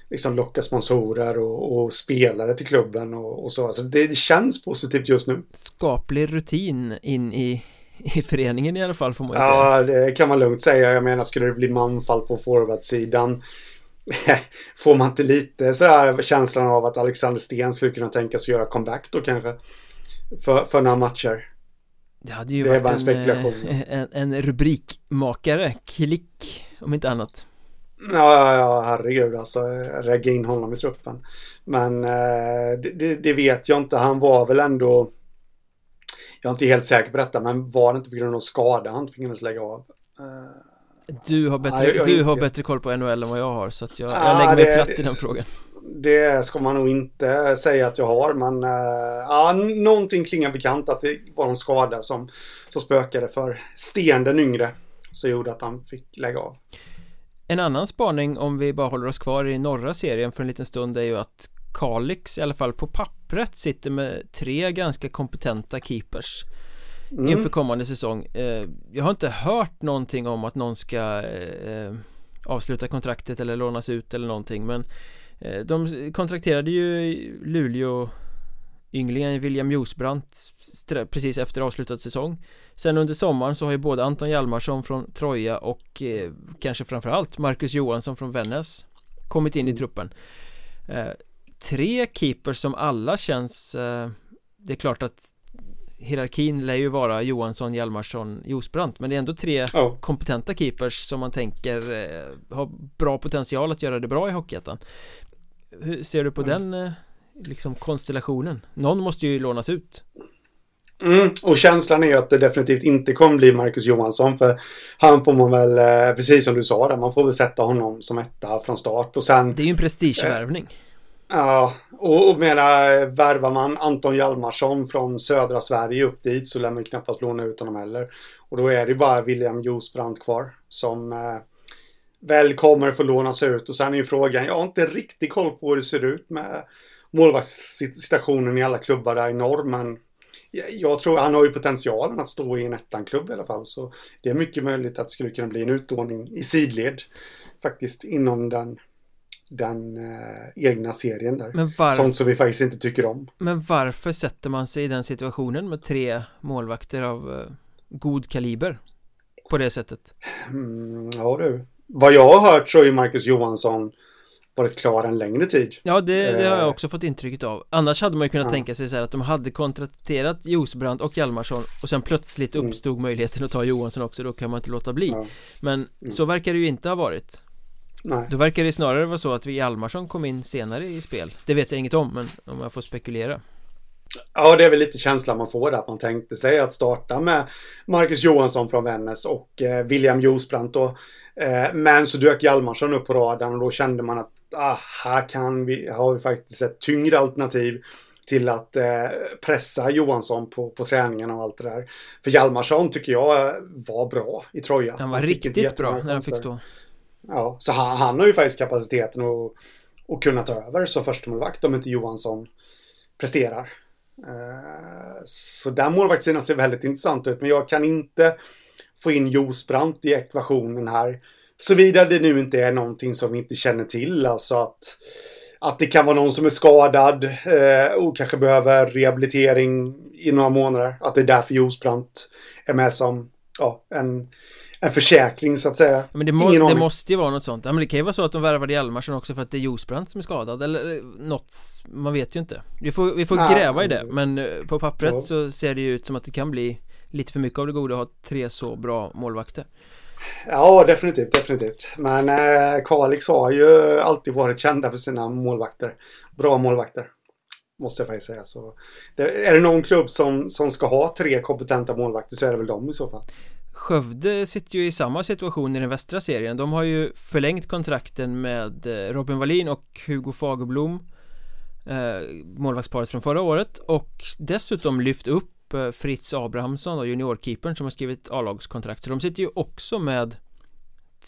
liksom locka sponsorer och, och spelare till klubben och, och så. Alltså det, känns positivt just nu. Skaplig rutin in i, i föreningen i alla fall får man säga. Ja, det kan man lugnt säga. Jag menar, skulle det bli manfall på forwardsidan Får man inte lite sådär känslan av att Alexander Sten skulle kunna tänka sig göra comeback då kanske? För, för några matcher. Det hade ju det varit en, eh, en, en, rubrikmakare, klick, om inte annat. Ja, ja, ja, herregud alltså, regga in honom i truppen. Men eh, det, det, vet jag inte, han var väl ändå, jag är inte helt säker på detta, men var det inte på grund av skada han tvingades lägga av? Eh, du har bättre, ja, du har bättre koll på NHL än vad jag har så jag, ja, jag lägger mig det, platt i den frågan Det ska man nog inte säga att jag har men uh, ja, någonting klingar bekant att det var en skada som, som spökade för Sten den yngre så gjorde att han fick lägga av En annan spaning om vi bara håller oss kvar i norra serien för en liten stund är ju att Kalix i alla fall på pappret sitter med tre ganska kompetenta keepers mm. inför kommande säsong eh, Jag har inte hört någonting om att någon ska eh, avsluta kontraktet eller lånas ut eller någonting men eh, de kontrakterade ju Luleå ynglingen William Josbrandt precis efter avslutad säsong Sen under sommaren så har ju både Anton Hjalmarsson från Troja och eh, kanske framförallt Marcus Johansson från Vännäs kommit in i mm. truppen eh, Tre keepers som alla känns eh, Det är klart att hierarkin lär ju vara Johansson, Hjalmarsson, Josbrandt Men det är ändå tre oh. kompetenta keepers som man tänker eh, har bra potential att göra det bra i Hockeyettan Hur ser du på mm. den eh, liksom konstellationen? Någon måste ju lånas ut Mm, och känslan är ju att det definitivt inte kommer bli Marcus Johansson för han får man väl, eh, precis som du sa där, man får väl sätta honom som etta från start och sen Det är ju en prestigevärvning eh, Ja, och, och menar, värvar man Anton Hjalmarsson från södra Sverige upp dit så lär man knappast låna ut honom heller. Och då är det bara William Josbrand kvar som eh, väl kommer få lånas ut. Och sen är ju frågan, jag har inte riktigt koll på hur det ser ut med målvaktssituationen i alla klubbar där i norr, men jag tror han har ju potentialen att stå i en ettan-klubb i alla fall. Så det är mycket möjligt att det skulle kunna bli en utlåning i sidled faktiskt inom den den eh, egna serien där. Men var... Sånt som vi faktiskt inte tycker om. Men varför sätter man sig i den situationen med tre målvakter av eh, god kaliber? På det sättet? Mm, ja du. Vad jag har hört så är Marcus Johansson varit klar en längre tid. Ja, det, det har jag eh. också fått intrycket av. Annars hade man ju kunnat ja. tänka sig så här att de hade kontrakterat Josbrand och Hjalmarsson och sen plötsligt mm. uppstod mm. möjligheten att ta Johansson också, då kan man inte låta bli. Ja. Men mm. så verkar det ju inte ha varit. Nej. Då verkar det snarare vara så att vi Hjalmarsson kom in senare i spel Det vet jag inget om men om jag får spekulera Ja, det är väl lite känslan man får där. Att man tänkte sig att starta med Marcus Johansson från Vännäs och eh, William Josbrandt då. Eh, men så dök Hjalmarsson upp på radarn och då kände man att ah, här kan vi, har vi faktiskt ett tyngre alternativ till att eh, pressa Johansson på, på träningen och allt det där. För Hjalmarsson tycker jag var bra i Troja. Han var han riktigt bra när han fick stå. Ja, så han, han har ju faktiskt kapaciteten att, att kunna ta över som förstemålvakt om inte Johansson presterar. Eh, så den målvaktssidan ser väldigt intressant ut, men jag kan inte få in Josbrant i ekvationen här. Såvida det nu inte är någonting som vi inte känner till. Alltså att, att det kan vara någon som är skadad eh, och kanske behöver rehabilitering i några månader. Att det är därför Josbrandt är med som ja, en, en försäkring så att säga. Men det, må, det måste ju vara något sånt. Ja, men det kan ju vara så att de värvade Hjalmarsson också för att det är Josbrandt som är skadad eller något. Man vet ju inte. Vi får, vi får Nej, gräva i det. Men eh, på pappret så. så ser det ju ut som att det kan bli lite för mycket av det goda att ha tre så bra målvakter. Ja, definitivt, definitivt. Men eh, Kalix har ju alltid varit kända för sina målvakter. Bra målvakter. Måste jag faktiskt säga. Så det, är det någon klubb som, som ska ha tre kompetenta målvakter så är det väl de i så fall. Skövde sitter ju i samma situation i den västra serien. De har ju förlängt kontrakten med eh, Robin Wallin och Hugo Fagerblom eh, Målvaktsparet från förra året och dessutom lyft upp eh, Fritz Abrahamsson och juniorkeepern som har skrivit A-lagskontrakt så de sitter ju också med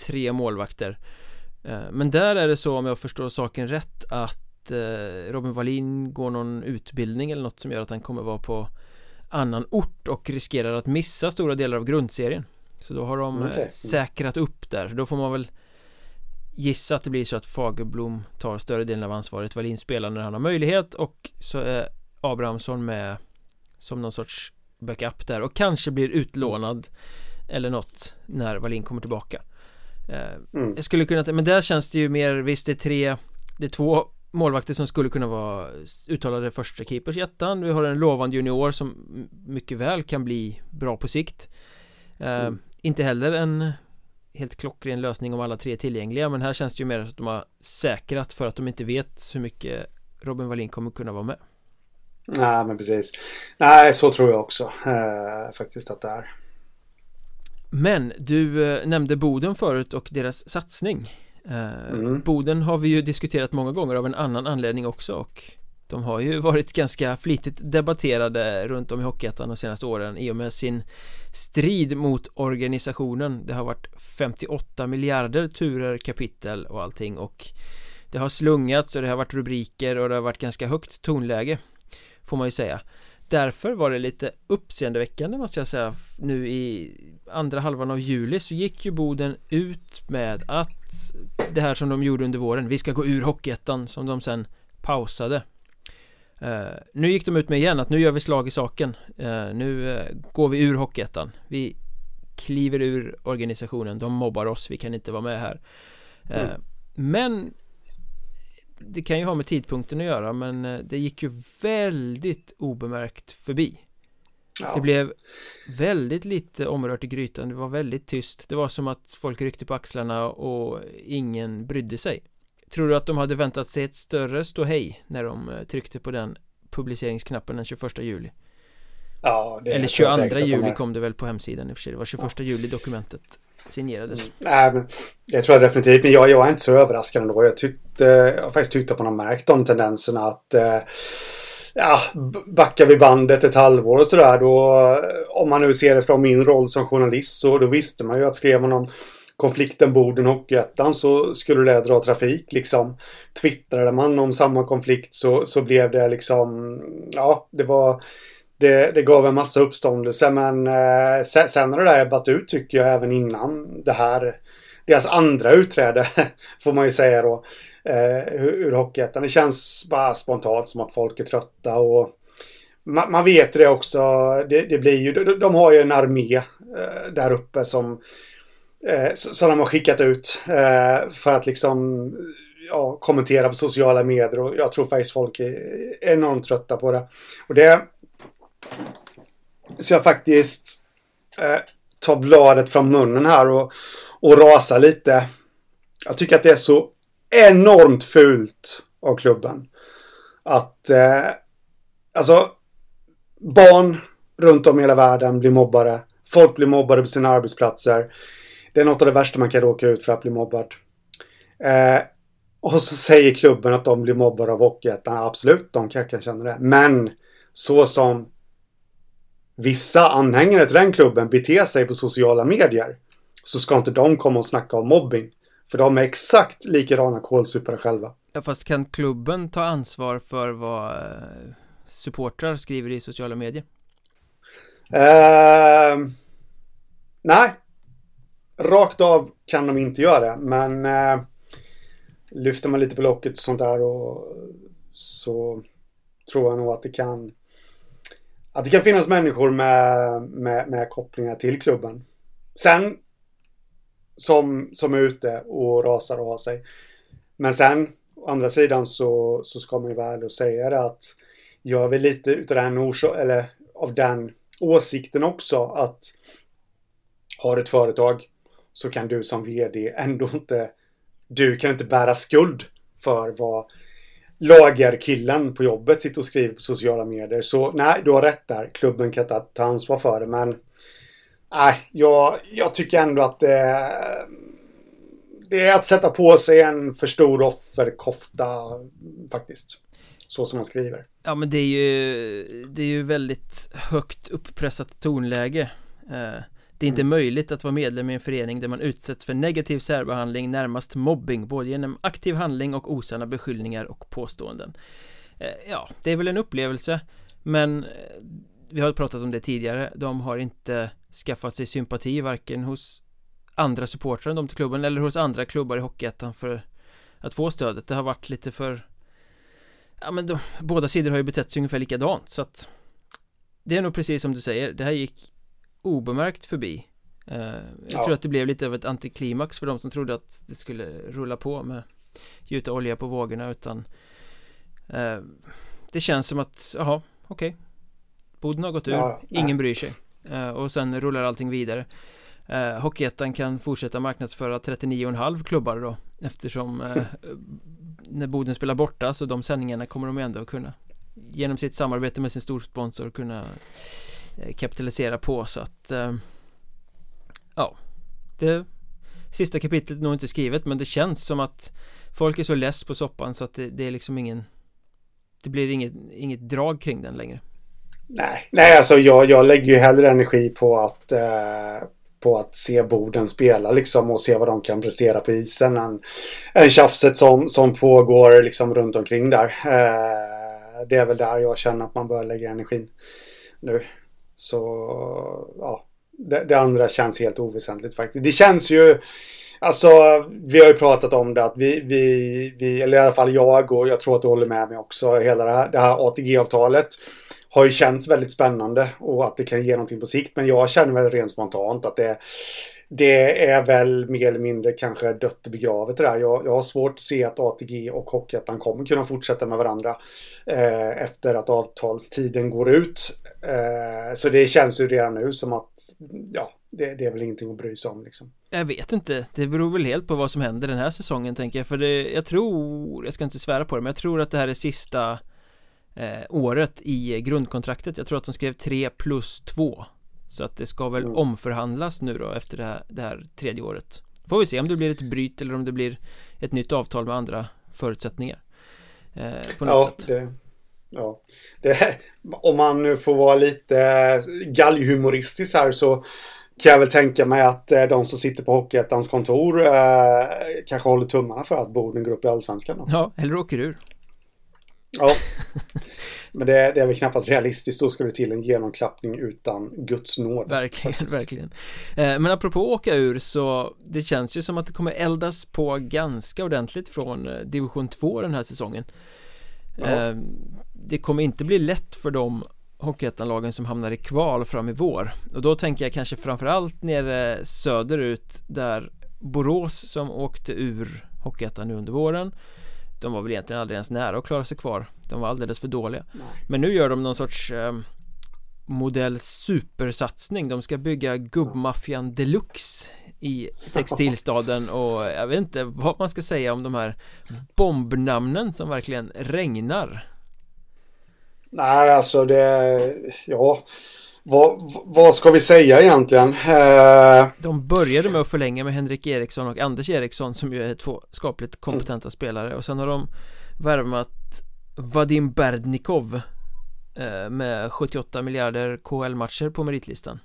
tre målvakter Men där är det så om jag förstår saken rätt att Robin Wallin går någon utbildning eller något som gör att han kommer vara på annan ort och riskerar att missa stora delar av grundserien Så då har de okay. säkrat upp där, då får man väl gissa att det blir så att Fagerblom tar större delen av ansvaret Wallin spelar när han har möjlighet och så är Abrahamsson med som någon sorts backup där och kanske blir utlånad eller något när Wallin kommer tillbaka eh, mm. Jag skulle kunna, men där känns det ju mer, visst det är tre Det är två målvakter som skulle kunna vara uttalade första keepers i ettan Vi har en lovande junior som mycket väl kan bli bra på sikt eh, mm. Inte heller en helt klockren lösning om alla tre är tillgängliga men här känns det ju mer att de har säkrat för att de inte vet hur mycket Robin Wallin kommer kunna vara med Nej, men precis. Nej, så tror jag också eh, faktiskt att det är. Men du eh, nämnde Boden förut och deras satsning. Eh, mm. Boden har vi ju diskuterat många gånger av en annan anledning också och de har ju varit ganska flitigt debatterade runt om i Hockeyettan de senaste åren i och med sin strid mot organisationen. Det har varit 58 miljarder turer, kapitel och allting och det har slungats och det har varit rubriker och det har varit ganska högt tonläge Får man ju säga Därför var det lite uppseendeväckande måste jag säga. Nu i andra halvan av juli så gick ju Boden ut med att Det här som de gjorde under våren Vi ska gå ur Hockeyettan som de sen pausade. Uh, Nu gick de ut med igen att nu gör vi slag i saken. Uh, Nu uh, går vi ur Hockeyettan. Vi kliver ur organisationen. De mobbar oss, vi kan inte vara med här. Mm. Men det kan ju ha med tidpunkten att göra men eh, det gick ju väldigt obemärkt förbi ja. Det blev väldigt lite omrört i grytan, det var väldigt tyst Det var som att folk ryckte på axlarna och ingen brydde sig Tror du att de hade väntat sig ett större ståhej när de eh, tryckte på den publiceringsknappen den 21 juli? Ja, Eller 22 juli kom det väl på hemsidan i och för sig Det var 21 ja. juli dokumentet signerades. Mm. Nej, men det tror jag definitivt. Men jag, jag är inte så överraskad ändå. Jag, tyckte, jag har faktiskt tyckt att man har märkt de tendenserna att eh, ja, backar vi bandet ett halvår och sådär då om man nu ser det från min roll som journalist så då visste man ju att skrev man om konflikten Boden Hockeyettan så skulle det dra trafik liksom. Twittrade man om samma konflikt så, så blev det liksom, ja, det var det, det gav en massa uppståndelse men eh, sen, sen har det där ebbat ut tycker jag även innan det här deras andra utträde får man ju säga då eh, ur Hockeyettan. Det känns bara spontant som att folk är trötta och man, man vet det också. Det, det, blir ju, de, de har ju en armé eh, där uppe som eh, som de har skickat ut eh, för att liksom ja, kommentera på sociala medier och jag tror faktiskt folk är enormt trötta på det. Och det så jag faktiskt eh, tar bladet från munnen här och, och rasar lite. Jag tycker att det är så enormt fult av klubben. Att eh, alltså barn runt om i hela världen blir mobbade. Folk blir mobbade på sina arbetsplatser. Det är något av det värsta man kan råka ut för att bli mobbad. Eh, och så säger klubben att de blir mobbade av Hockeyettan. Absolut, de kanske kan känna det. Men så som vissa anhängare till den klubben beter sig på sociala medier så ska inte de komma och snacka om mobbing. För de är exakt likadana kålsupare själva. Ja, fast kan klubben ta ansvar för vad eh, supportrar skriver i sociala medier? Uh, nej. rakt av kan de inte göra det, men eh, lyfter man lite på locket och sånt där och så tror jag nog att det kan att det kan finnas människor med, med, med kopplingar till klubben. Sen som, som är ute och rasar och har sig. Men sen, å andra sidan så, så ska man ju vara ärlig och säga det att gör vi lite utav den, eller av den åsikten också att har ett företag så kan du som vd ändå inte du kan inte bära skuld för vad lagerkillen på jobbet sitter och skriver på sociala medier. Så nej, du har rätt där. Klubben kan inte ta ansvar för det, men nej, jag, jag tycker ändå att det, det är att sätta på sig en för stor offerkofta faktiskt. Så som man skriver. Ja men det är ju Det är ju väldigt högt upppressat tonläge eh, det är inte mm. möjligt att vara medlem i en förening där man utsätts för negativ särbehandling Närmast mobbing både genom aktiv handling och osanna beskyllningar och påståenden. Eh, Ja, det är väl en upplevelse Men eh, Vi har pratat om det tidigare. De har inte skaffat sig sympati varken hos andra supportrar än de till klubben eller hos andra klubbar i Hockeyettan för att få stödet. Det har varit lite för Ja men de, båda sidor har ju betett sig ungefär likadant så att Det är nog precis som du säger, det här gick obemärkt förbi eh, Jag ja. tror att det blev lite av ett antiklimax för de som trodde att det skulle rulla på med Gjuta olja på vågorna utan eh, Det känns som att, jaha, okej okay. Boden har gått ur, ja, ingen bryr sig eh, Och sen rullar allting vidare eh, Hockeyettan kan fortsätta marknadsföra 39,5 klubbar då Eftersom eh, när Boden spelar borta så de sändningarna kommer de ändå kunna genom sitt samarbete med sin storsponsor kunna Eh, kapitalisera på så att eh, ja det sista kapitlet är nog inte skrivet men det känns som att folk är så less på soppan så att det, det är liksom ingen det blir inget, inget drag kring den längre Nej, nej alltså jag, jag lägger ju hellre energi på att eh, på att se Boden spela liksom och se vad de kan prestera på isen än, än tjafset som, som pågår liksom runt omkring där. Eh, det är väl där jag känner att man bör lägga energin nu. Så ja, det, det, andra känns helt oväsentligt faktiskt. Det känns ju Alltså, vi har ju pratat om det att vi, vi, vi, eller i alla fall jag och jag tror att du håller med mig också, hela det här, det här ATG-avtalet har ju känts väldigt spännande och att det kan ge någonting på sikt. Men jag känner väl rent spontant att det, det är väl mer eller mindre kanske dött och begravet det där. Jag, jag har svårt att se att ATG och Hockeyettan kommer kunna fortsätta med varandra eh, efter att avtalstiden går ut. Eh, så det känns ju redan nu som att ja, det, det, är väl ingenting att bry sig om liksom. Jag vet inte, det beror väl helt på vad som händer den här säsongen tänker jag För det, jag tror, jag ska inte svära på det men jag tror att det här är sista eh, året i grundkontraktet Jag tror att de skrev 3 plus 2 så att det ska väl mm. omförhandlas nu då efter det här, det här tredje året Får vi se om det blir ett bryt eller om det blir ett nytt avtal med andra förutsättningar eh, På något ja, sätt det, Ja, det, om man nu får vara lite galghumoristisk här så kan jag väl tänka mig att eh, de som sitter på Hockeyettans kontor eh, kanske håller tummarna för att Boden går upp i Allsvenskan. Då. Ja, eller åker ur. Ja, men det, det, är väl knappast realistiskt. Då ska det till en genomklappning utan Guds nåd. Verkligen, faktiskt. verkligen. Eh, men apropå åka ur så det känns ju som att det kommer eldas på ganska ordentligt från eh, division 2 den här säsongen. Ja. Eh, det kommer inte bli lätt för de Hockeyettan-lagen som hamnar i kval fram i vår och då tänker jag kanske framförallt nere söderut där Borås som åkte ur Hockeyettan nu under våren de var väl egentligen aldrig ens nära att klara sig kvar. De var alldeles för dåliga. Nej. Men nu gör de någon sorts eh, Modell supersatsning. De ska bygga gubbmaffian deluxe I textilstaden och jag vet inte vad man ska säga om de här Bombnamnen som verkligen regnar. Nej alltså det Ja vad, vad ska vi säga egentligen? Eh... De började med att förlänga med Henrik Eriksson och Anders Eriksson som ju är två skapligt kompetenta mm. spelare och sen har de värvat Vadim Berdnikov eh, med 78 miljarder KL-matcher på meritlistan.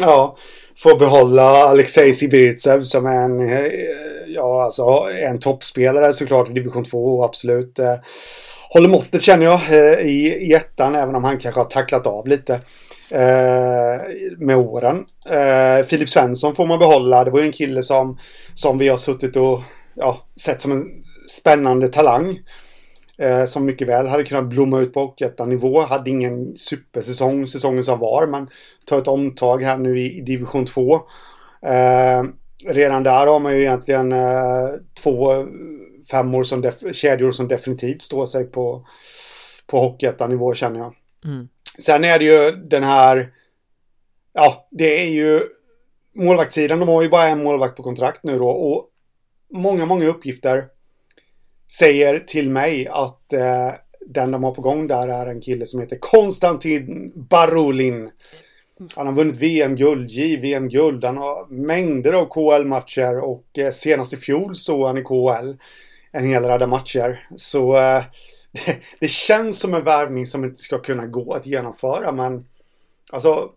Ja, får behålla Alexej Sibirtsev som är en, eh, ja, alltså, en toppspelare såklart i division 2 absolut. Eh, håller måttet känner jag i, i ettan även om han kanske har tacklat av lite eh, med åren. Eh, Filip Svensson får man behålla. Det var ju en kille som, som vi har suttit och ja, sett som en spännande talang. Eh, som mycket väl hade kunnat blomma ut på Hockeyettan-nivå. Hade ingen supersäsong säsongen som var, men tar ett omtag här nu i, i division 2. Eh, redan där har man ju egentligen eh, två femmor som kedjor som definitivt står sig på, på nivå känner jag. Mm. Sen är det ju den här, ja, det är ju målvaktssidan. De har ju bara en målvakt på kontrakt nu då och många, många uppgifter säger till mig att eh, den de har på gång där är en kille som heter Konstantin Barulin. Han har vunnit VM-guld, JVM-guld, han har mängder av KL-matcher och eh, senast i fjol såg han i KL en hel radda matcher. Så eh, det, det, känns som en värvning som inte ska kunna gå att genomföra men alltså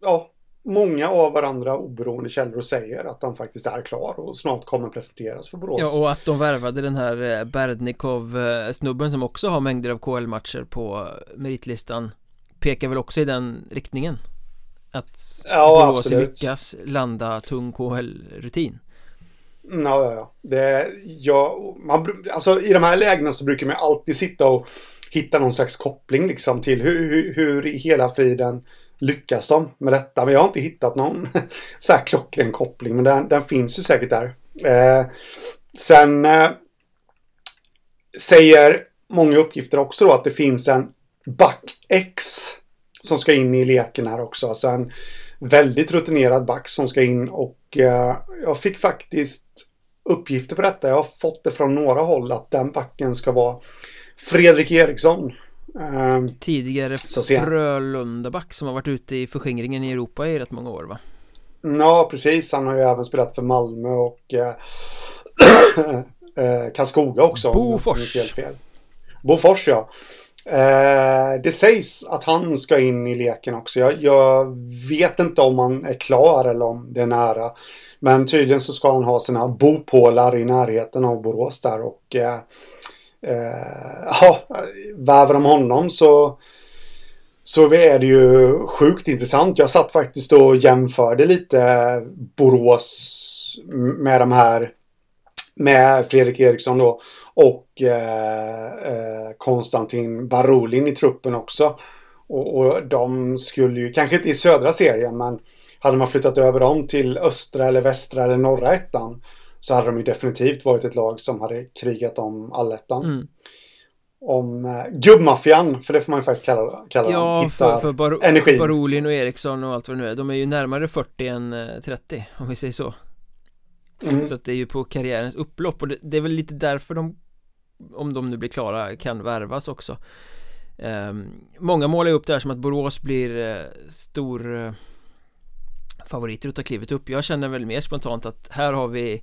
ja, många av varandra oberoende källor säger att han faktiskt är klar och snart kommer presenteras för Borås. Ja, och att de värvade den här eh, Berdnikov-snubben som också har mängder av KL-matcher på meritlistan pekar väl också i den riktningen. Att ja, Borås absolut. lyckas landa tung KL-rutin. Ja, ja, ja. Det, ja man, alltså, I de här lägena så brukar man alltid sitta och hitta någon slags koppling liksom till hur, hur, hur i hela friden lyckas de med detta. Men jag har inte hittat någon så här klockren koppling. Men den, den finns ju säkert där. Eh, sen eh, säger många uppgifter också då att det finns en back X som ska in i leken här också. Alltså en väldigt rutinerad back som ska in och jag fick faktiskt uppgifter på detta. Jag har fått det från några håll att den backen ska vara Fredrik Eriksson. Um, Tidigare Frölundaback som har varit ute i förskingringen i Europa i rätt många år va? Ja, precis. Han har ju även spelat för Malmö och äh, Karlskoga också. Bofors. Bofors, ja. Eh, det sägs att han ska in i leken också. Jag, jag, vet inte om han är klar eller om det är nära. Men tydligen så ska han ha sina bopålar i närheten av Borås där och eh, eh, ja, väver de honom så så är det ju sjukt intressant. Jag satt faktiskt och jämförde lite Borås med de här med Fredrik Eriksson då och eh, eh, Konstantin Barolin i truppen också. Och, och, de skulle ju, kanske inte i södra serien, men hade man flyttat över dem till östra eller västra eller norra ettan så hade de ju definitivt varit ett lag som hade krigat om allettan. Mm. Om eh, gubbmaffian, för det får man ju faktiskt kalla, kalla ja, dem. för, för Bar. Barolin och Eriksson och allt vad det nu är. De är ju närmare 40 än 30, eh, om vi säger så. Mm. Så att det är ju på karriärens upplopp och det, det, är väl lite därför de Om de nu blir klara kan värvas också. Um, Många målar upp det här som att Borås blir uh, stor uh, Favoriter att ta klivet upp. Jag känner väl mer spontant att här har vi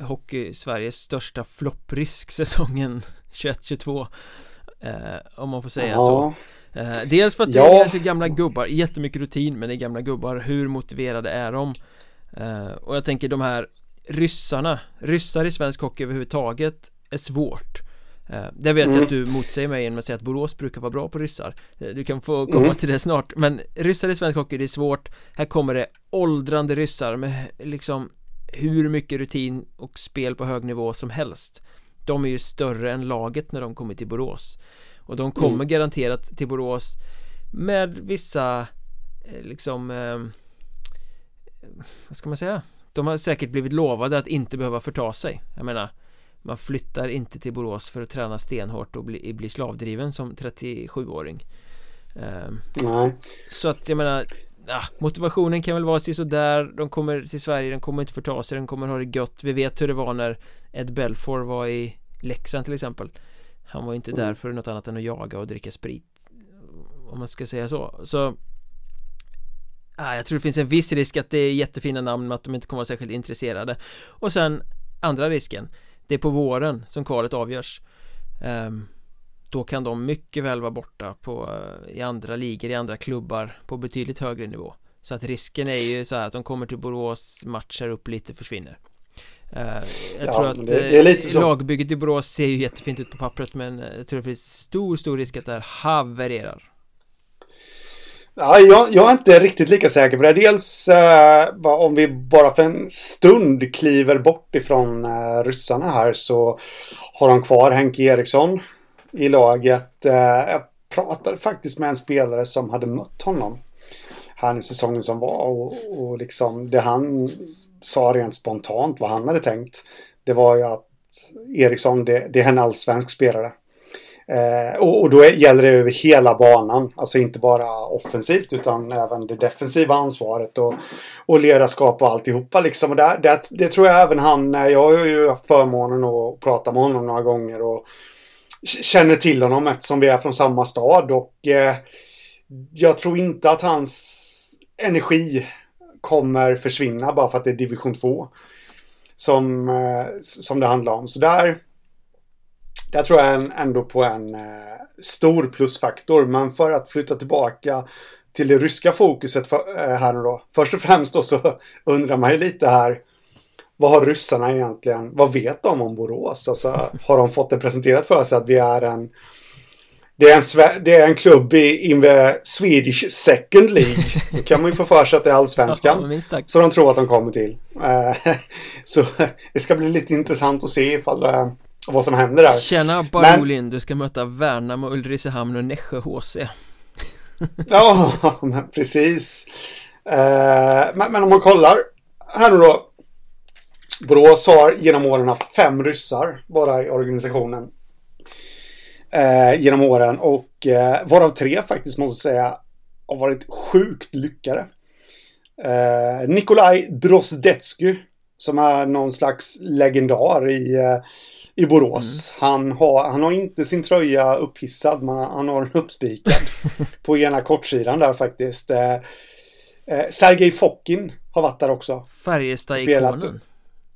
Hockey Sveriges största flopprisk säsongen 21-22 uh, Om man får säga ja. så. Dels för att det är så gamla gubbar, jättemycket rutin men det är gamla gubbar, hur motiverade är de? Och jag tänker de här ryssarna, ryssar i svensk hockey överhuvudtaget är svårt. eh, Det vet mm. jag att du motsäger mig genom att säga att Borås brukar vara bra på ryssar. Eh, Du kan få komma mm. till det snart. Men ryssar i svensk hockey, det är svårt. Här kommer det åldrande ryssar med liksom hur mycket rutin och spel på hög nivå som helst. De är ju större än laget när de kommer till Borås. Och de kommer mm. garanterat till Borås med vissa eh, liksom eh, vad ska man säga? De har säkert blivit lovade att inte behöva förta sig. Jag menar Man flyttar inte till Borås för att träna stenhårt och bli, bli slavdriven som 37-åring ehm, Nej. Så att jag menar ja, Motivationen kan väl vara sådär De kommer till Sverige, de kommer inte förta sig, de kommer ha det gött. Vi vet hur det var när Ed Belfour var i Leksand till exempel. Han var inte mm. där för något annat än att jaga och dricka sprit Om man ska säga så. Så ah, Jag tror det finns en viss risk att det är jättefina namn men att de inte kommer vara särskilt intresserade. Och sen andra risken Det är på våren som kvalet avgörs. Um, Då kan de mycket väl vara borta på, uh, i andra ligor, i andra klubbar på betydligt högre nivå. Så att risken är ju så här att de kommer till Borås, matchar upp lite, försvinner. Uh, jag ja, tror att det, det uh, lagbygget i Borås ser ju jättefint ut på pappret men jag tror det finns stor, stor risk att det här havererar Ja, jag, jag, är inte riktigt lika säker på det. Dels eh, om vi bara för en stund kliver bort ifrån eh, ryssarna här så har de kvar Henke Eriksson i laget. Eh, jag pratade faktiskt med en spelare som hade mött honom här nu säsongen som var och, och liksom det han sa rent spontant vad han hade tänkt. Det var ju att Eriksson, det, det är en allsvensk spelare. Eh, och, och, då gäller det över hela banan. Alltså inte bara offensivt utan även det defensiva ansvaret och, och ledarskap och alltihopa. Liksom. Och det, det, det tror jag även han, eh, jag har ju haft förmånen att prata med honom några gånger och känner till honom eftersom vi är från samma stad. Och eh, jag tror inte att hans energi kommer försvinna bara för att det är division 2 som, eh, som det handlar om. Så där, där tror jag ändå på en eh, stor plusfaktor. Men för att flytta tillbaka till det ryska fokuset för, eh, här nu då. Först och främst då så undrar man ju lite här. Vad har ryssarna egentligen? Vad vet de om Borås? Alltså, har de fått det presenterat för sig att vi är en det är, en, det är en klubb i in the Swedish Second League. Då kan man ju få för sig att det är allsvenskan. Så de tror att de kommer till. Eh, så det ska bli lite intressant att se ifall vad som händer där. Tjena Barolin, du ska möta Värnamo, Ulricehamn och Nässjö HC. ja, men precis. Uh, men, men om man kollar här nu då. Borås har genom åren haft fem ryssar bara i organisationen eh, genom åren och eh, varav tre faktiskt måste jag säga har varit sjukt lyckade. Eh, Nikolaj Drozdetsky som är någon slags legendar i, eh, i Borås. Mm. Han, har, han har inte sin tröja upphissad, men han har den uppspikad på ena kortsidan där faktiskt. Eh, eh, Sergej Fokin har varit där också. Färjestad-ikonen.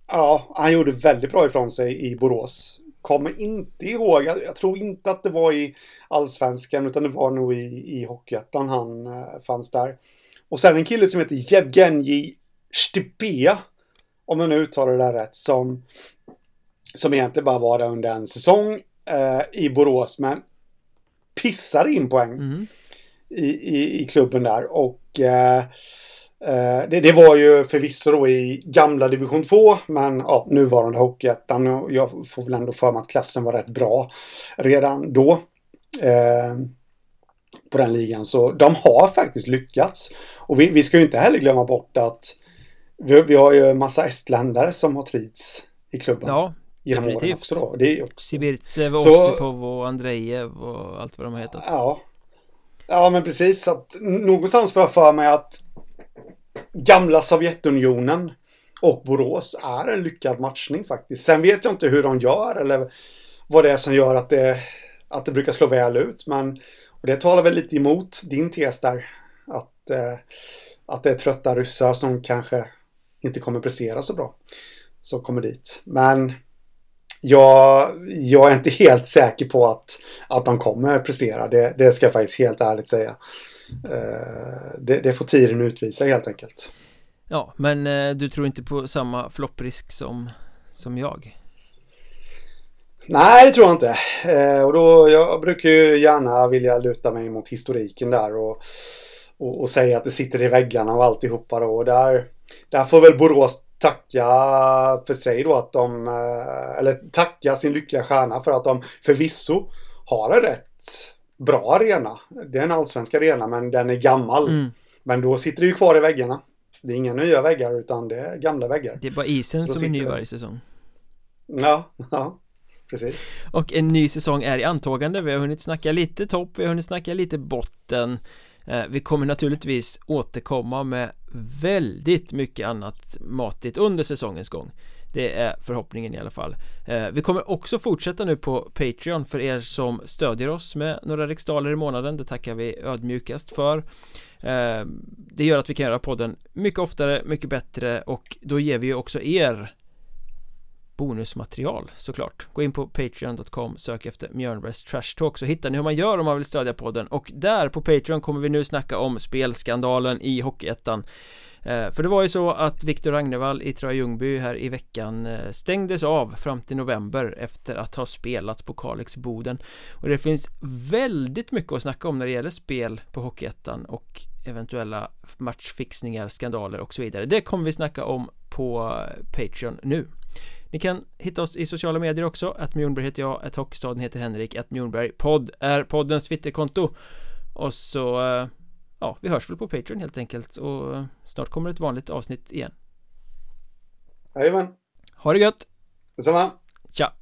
Ja, han gjorde väldigt bra ifrån sig i Borås kommer inte ihåg, jag, tror inte att det var i Allsvenskan utan det var nog i, i Hockeyettan han eh, fanns där. Och sen en kille som heter Jevgenij Stipea, om jag nu uttalar det där rätt, som, som egentligen bara var där under en säsong eh, i Borås, men pissade in poäng mm. i, i, i klubben där. Och eh, Eh, det, det, var ju förvisso då i gamla division 2, men ja, nuvarande Hockeyettan. Jag får väl ändå för mig att klassen var rätt bra redan då. Eh, på den ligan. Så de har faktiskt lyckats. Och vi, vi ska ju inte heller glömma bort att vi, vi har ju en massa estländare som har trivts i klubben. Ja, genom definitivt. också då. Det är också. Sibirtsev, Osipov och Andrejev och allt vad de har hetat. Ja. Ja, men precis. Att någonstans får jag för mig att gamla Sovjetunionen och Borås är en lyckad matchning faktiskt. Sen vet jag inte hur de gör eller vad det är som gör att det, att det brukar slå väl ut. Men och det talar väl lite emot din tes där. Att, eh, att det är trötta ryssar som kanske inte kommer prestera så bra. Som kommer dit. Men jag, jag är inte helt säker på att, att de kommer prestera. Det, det ska jag faktiskt helt ärligt säga. Eh, det, det, får tiden utvisa helt enkelt. Ja, men eh, du tror inte på samma flopprisk som, som jag? Nej, det tror jag inte. Eh, och då, jag brukar ju gärna vilja luta mig mot historiken där och, och, och säga att det sitter i väggarna och alltihopa då. Och där, där får väl Borås tacka för sig då att de, eller tacka sin lyckliga stjärna för att de förvisso har en rätt bra arena. Det är en allsvensk arena men den är gammal. Mm. Men då sitter det ju kvar i väggarna. Det är inga nya väggar utan det är gamla väggar. Det är bara isen som är ny varje säsong. Ja, ja. Precis. Och en ny säsong är i antågande. Vi har hunnit snacka lite topp, vi har hunnit snacka lite botten. Eh, vi kommer naturligtvis återkomma med väldigt mycket annat matigt under säsongens gång. Det är förhoppningen i alla fall. Eh, vi kommer också fortsätta nu på Patreon för er som stödjer oss med några riksdaler i månaden. Det tackar vi ödmjukast för. Eh, det gör att vi kan göra podden mycket oftare, mycket bättre och då ger vi ju också er bonusmaterial såklart. Gå in på patreon.com, sök efter Mjörnbergs Trash Talk så hittar ni hur man gör om man vill stödja podden. Och där på Patreon kommer vi nu snacka om spelskandalen i Hockeyettan. Eh, för det var ju så att Viktor Ragnevall i Troja Ljungby här i veckan eh, stängdes av fram till november efter att ha spelat på Kalix Boden och det finns väldigt mycket att snacka om när det gäller spel på Hockeyettan och eventuella matchfixningar, skandaler och så vidare. Det kommer vi snacka om på eh, Patreon nu. Ni kan hitta oss i sociala medier också att Mjornberg heter jag, att Hockeystaden heter Henrik, att Mjornberg podd är poddens Twitterkonto och så ja, vi hörs väl på Patreon helt enkelt och snart kommer ett vanligt avsnitt igen Jajamän Ha det gött! Detsamma! Tja!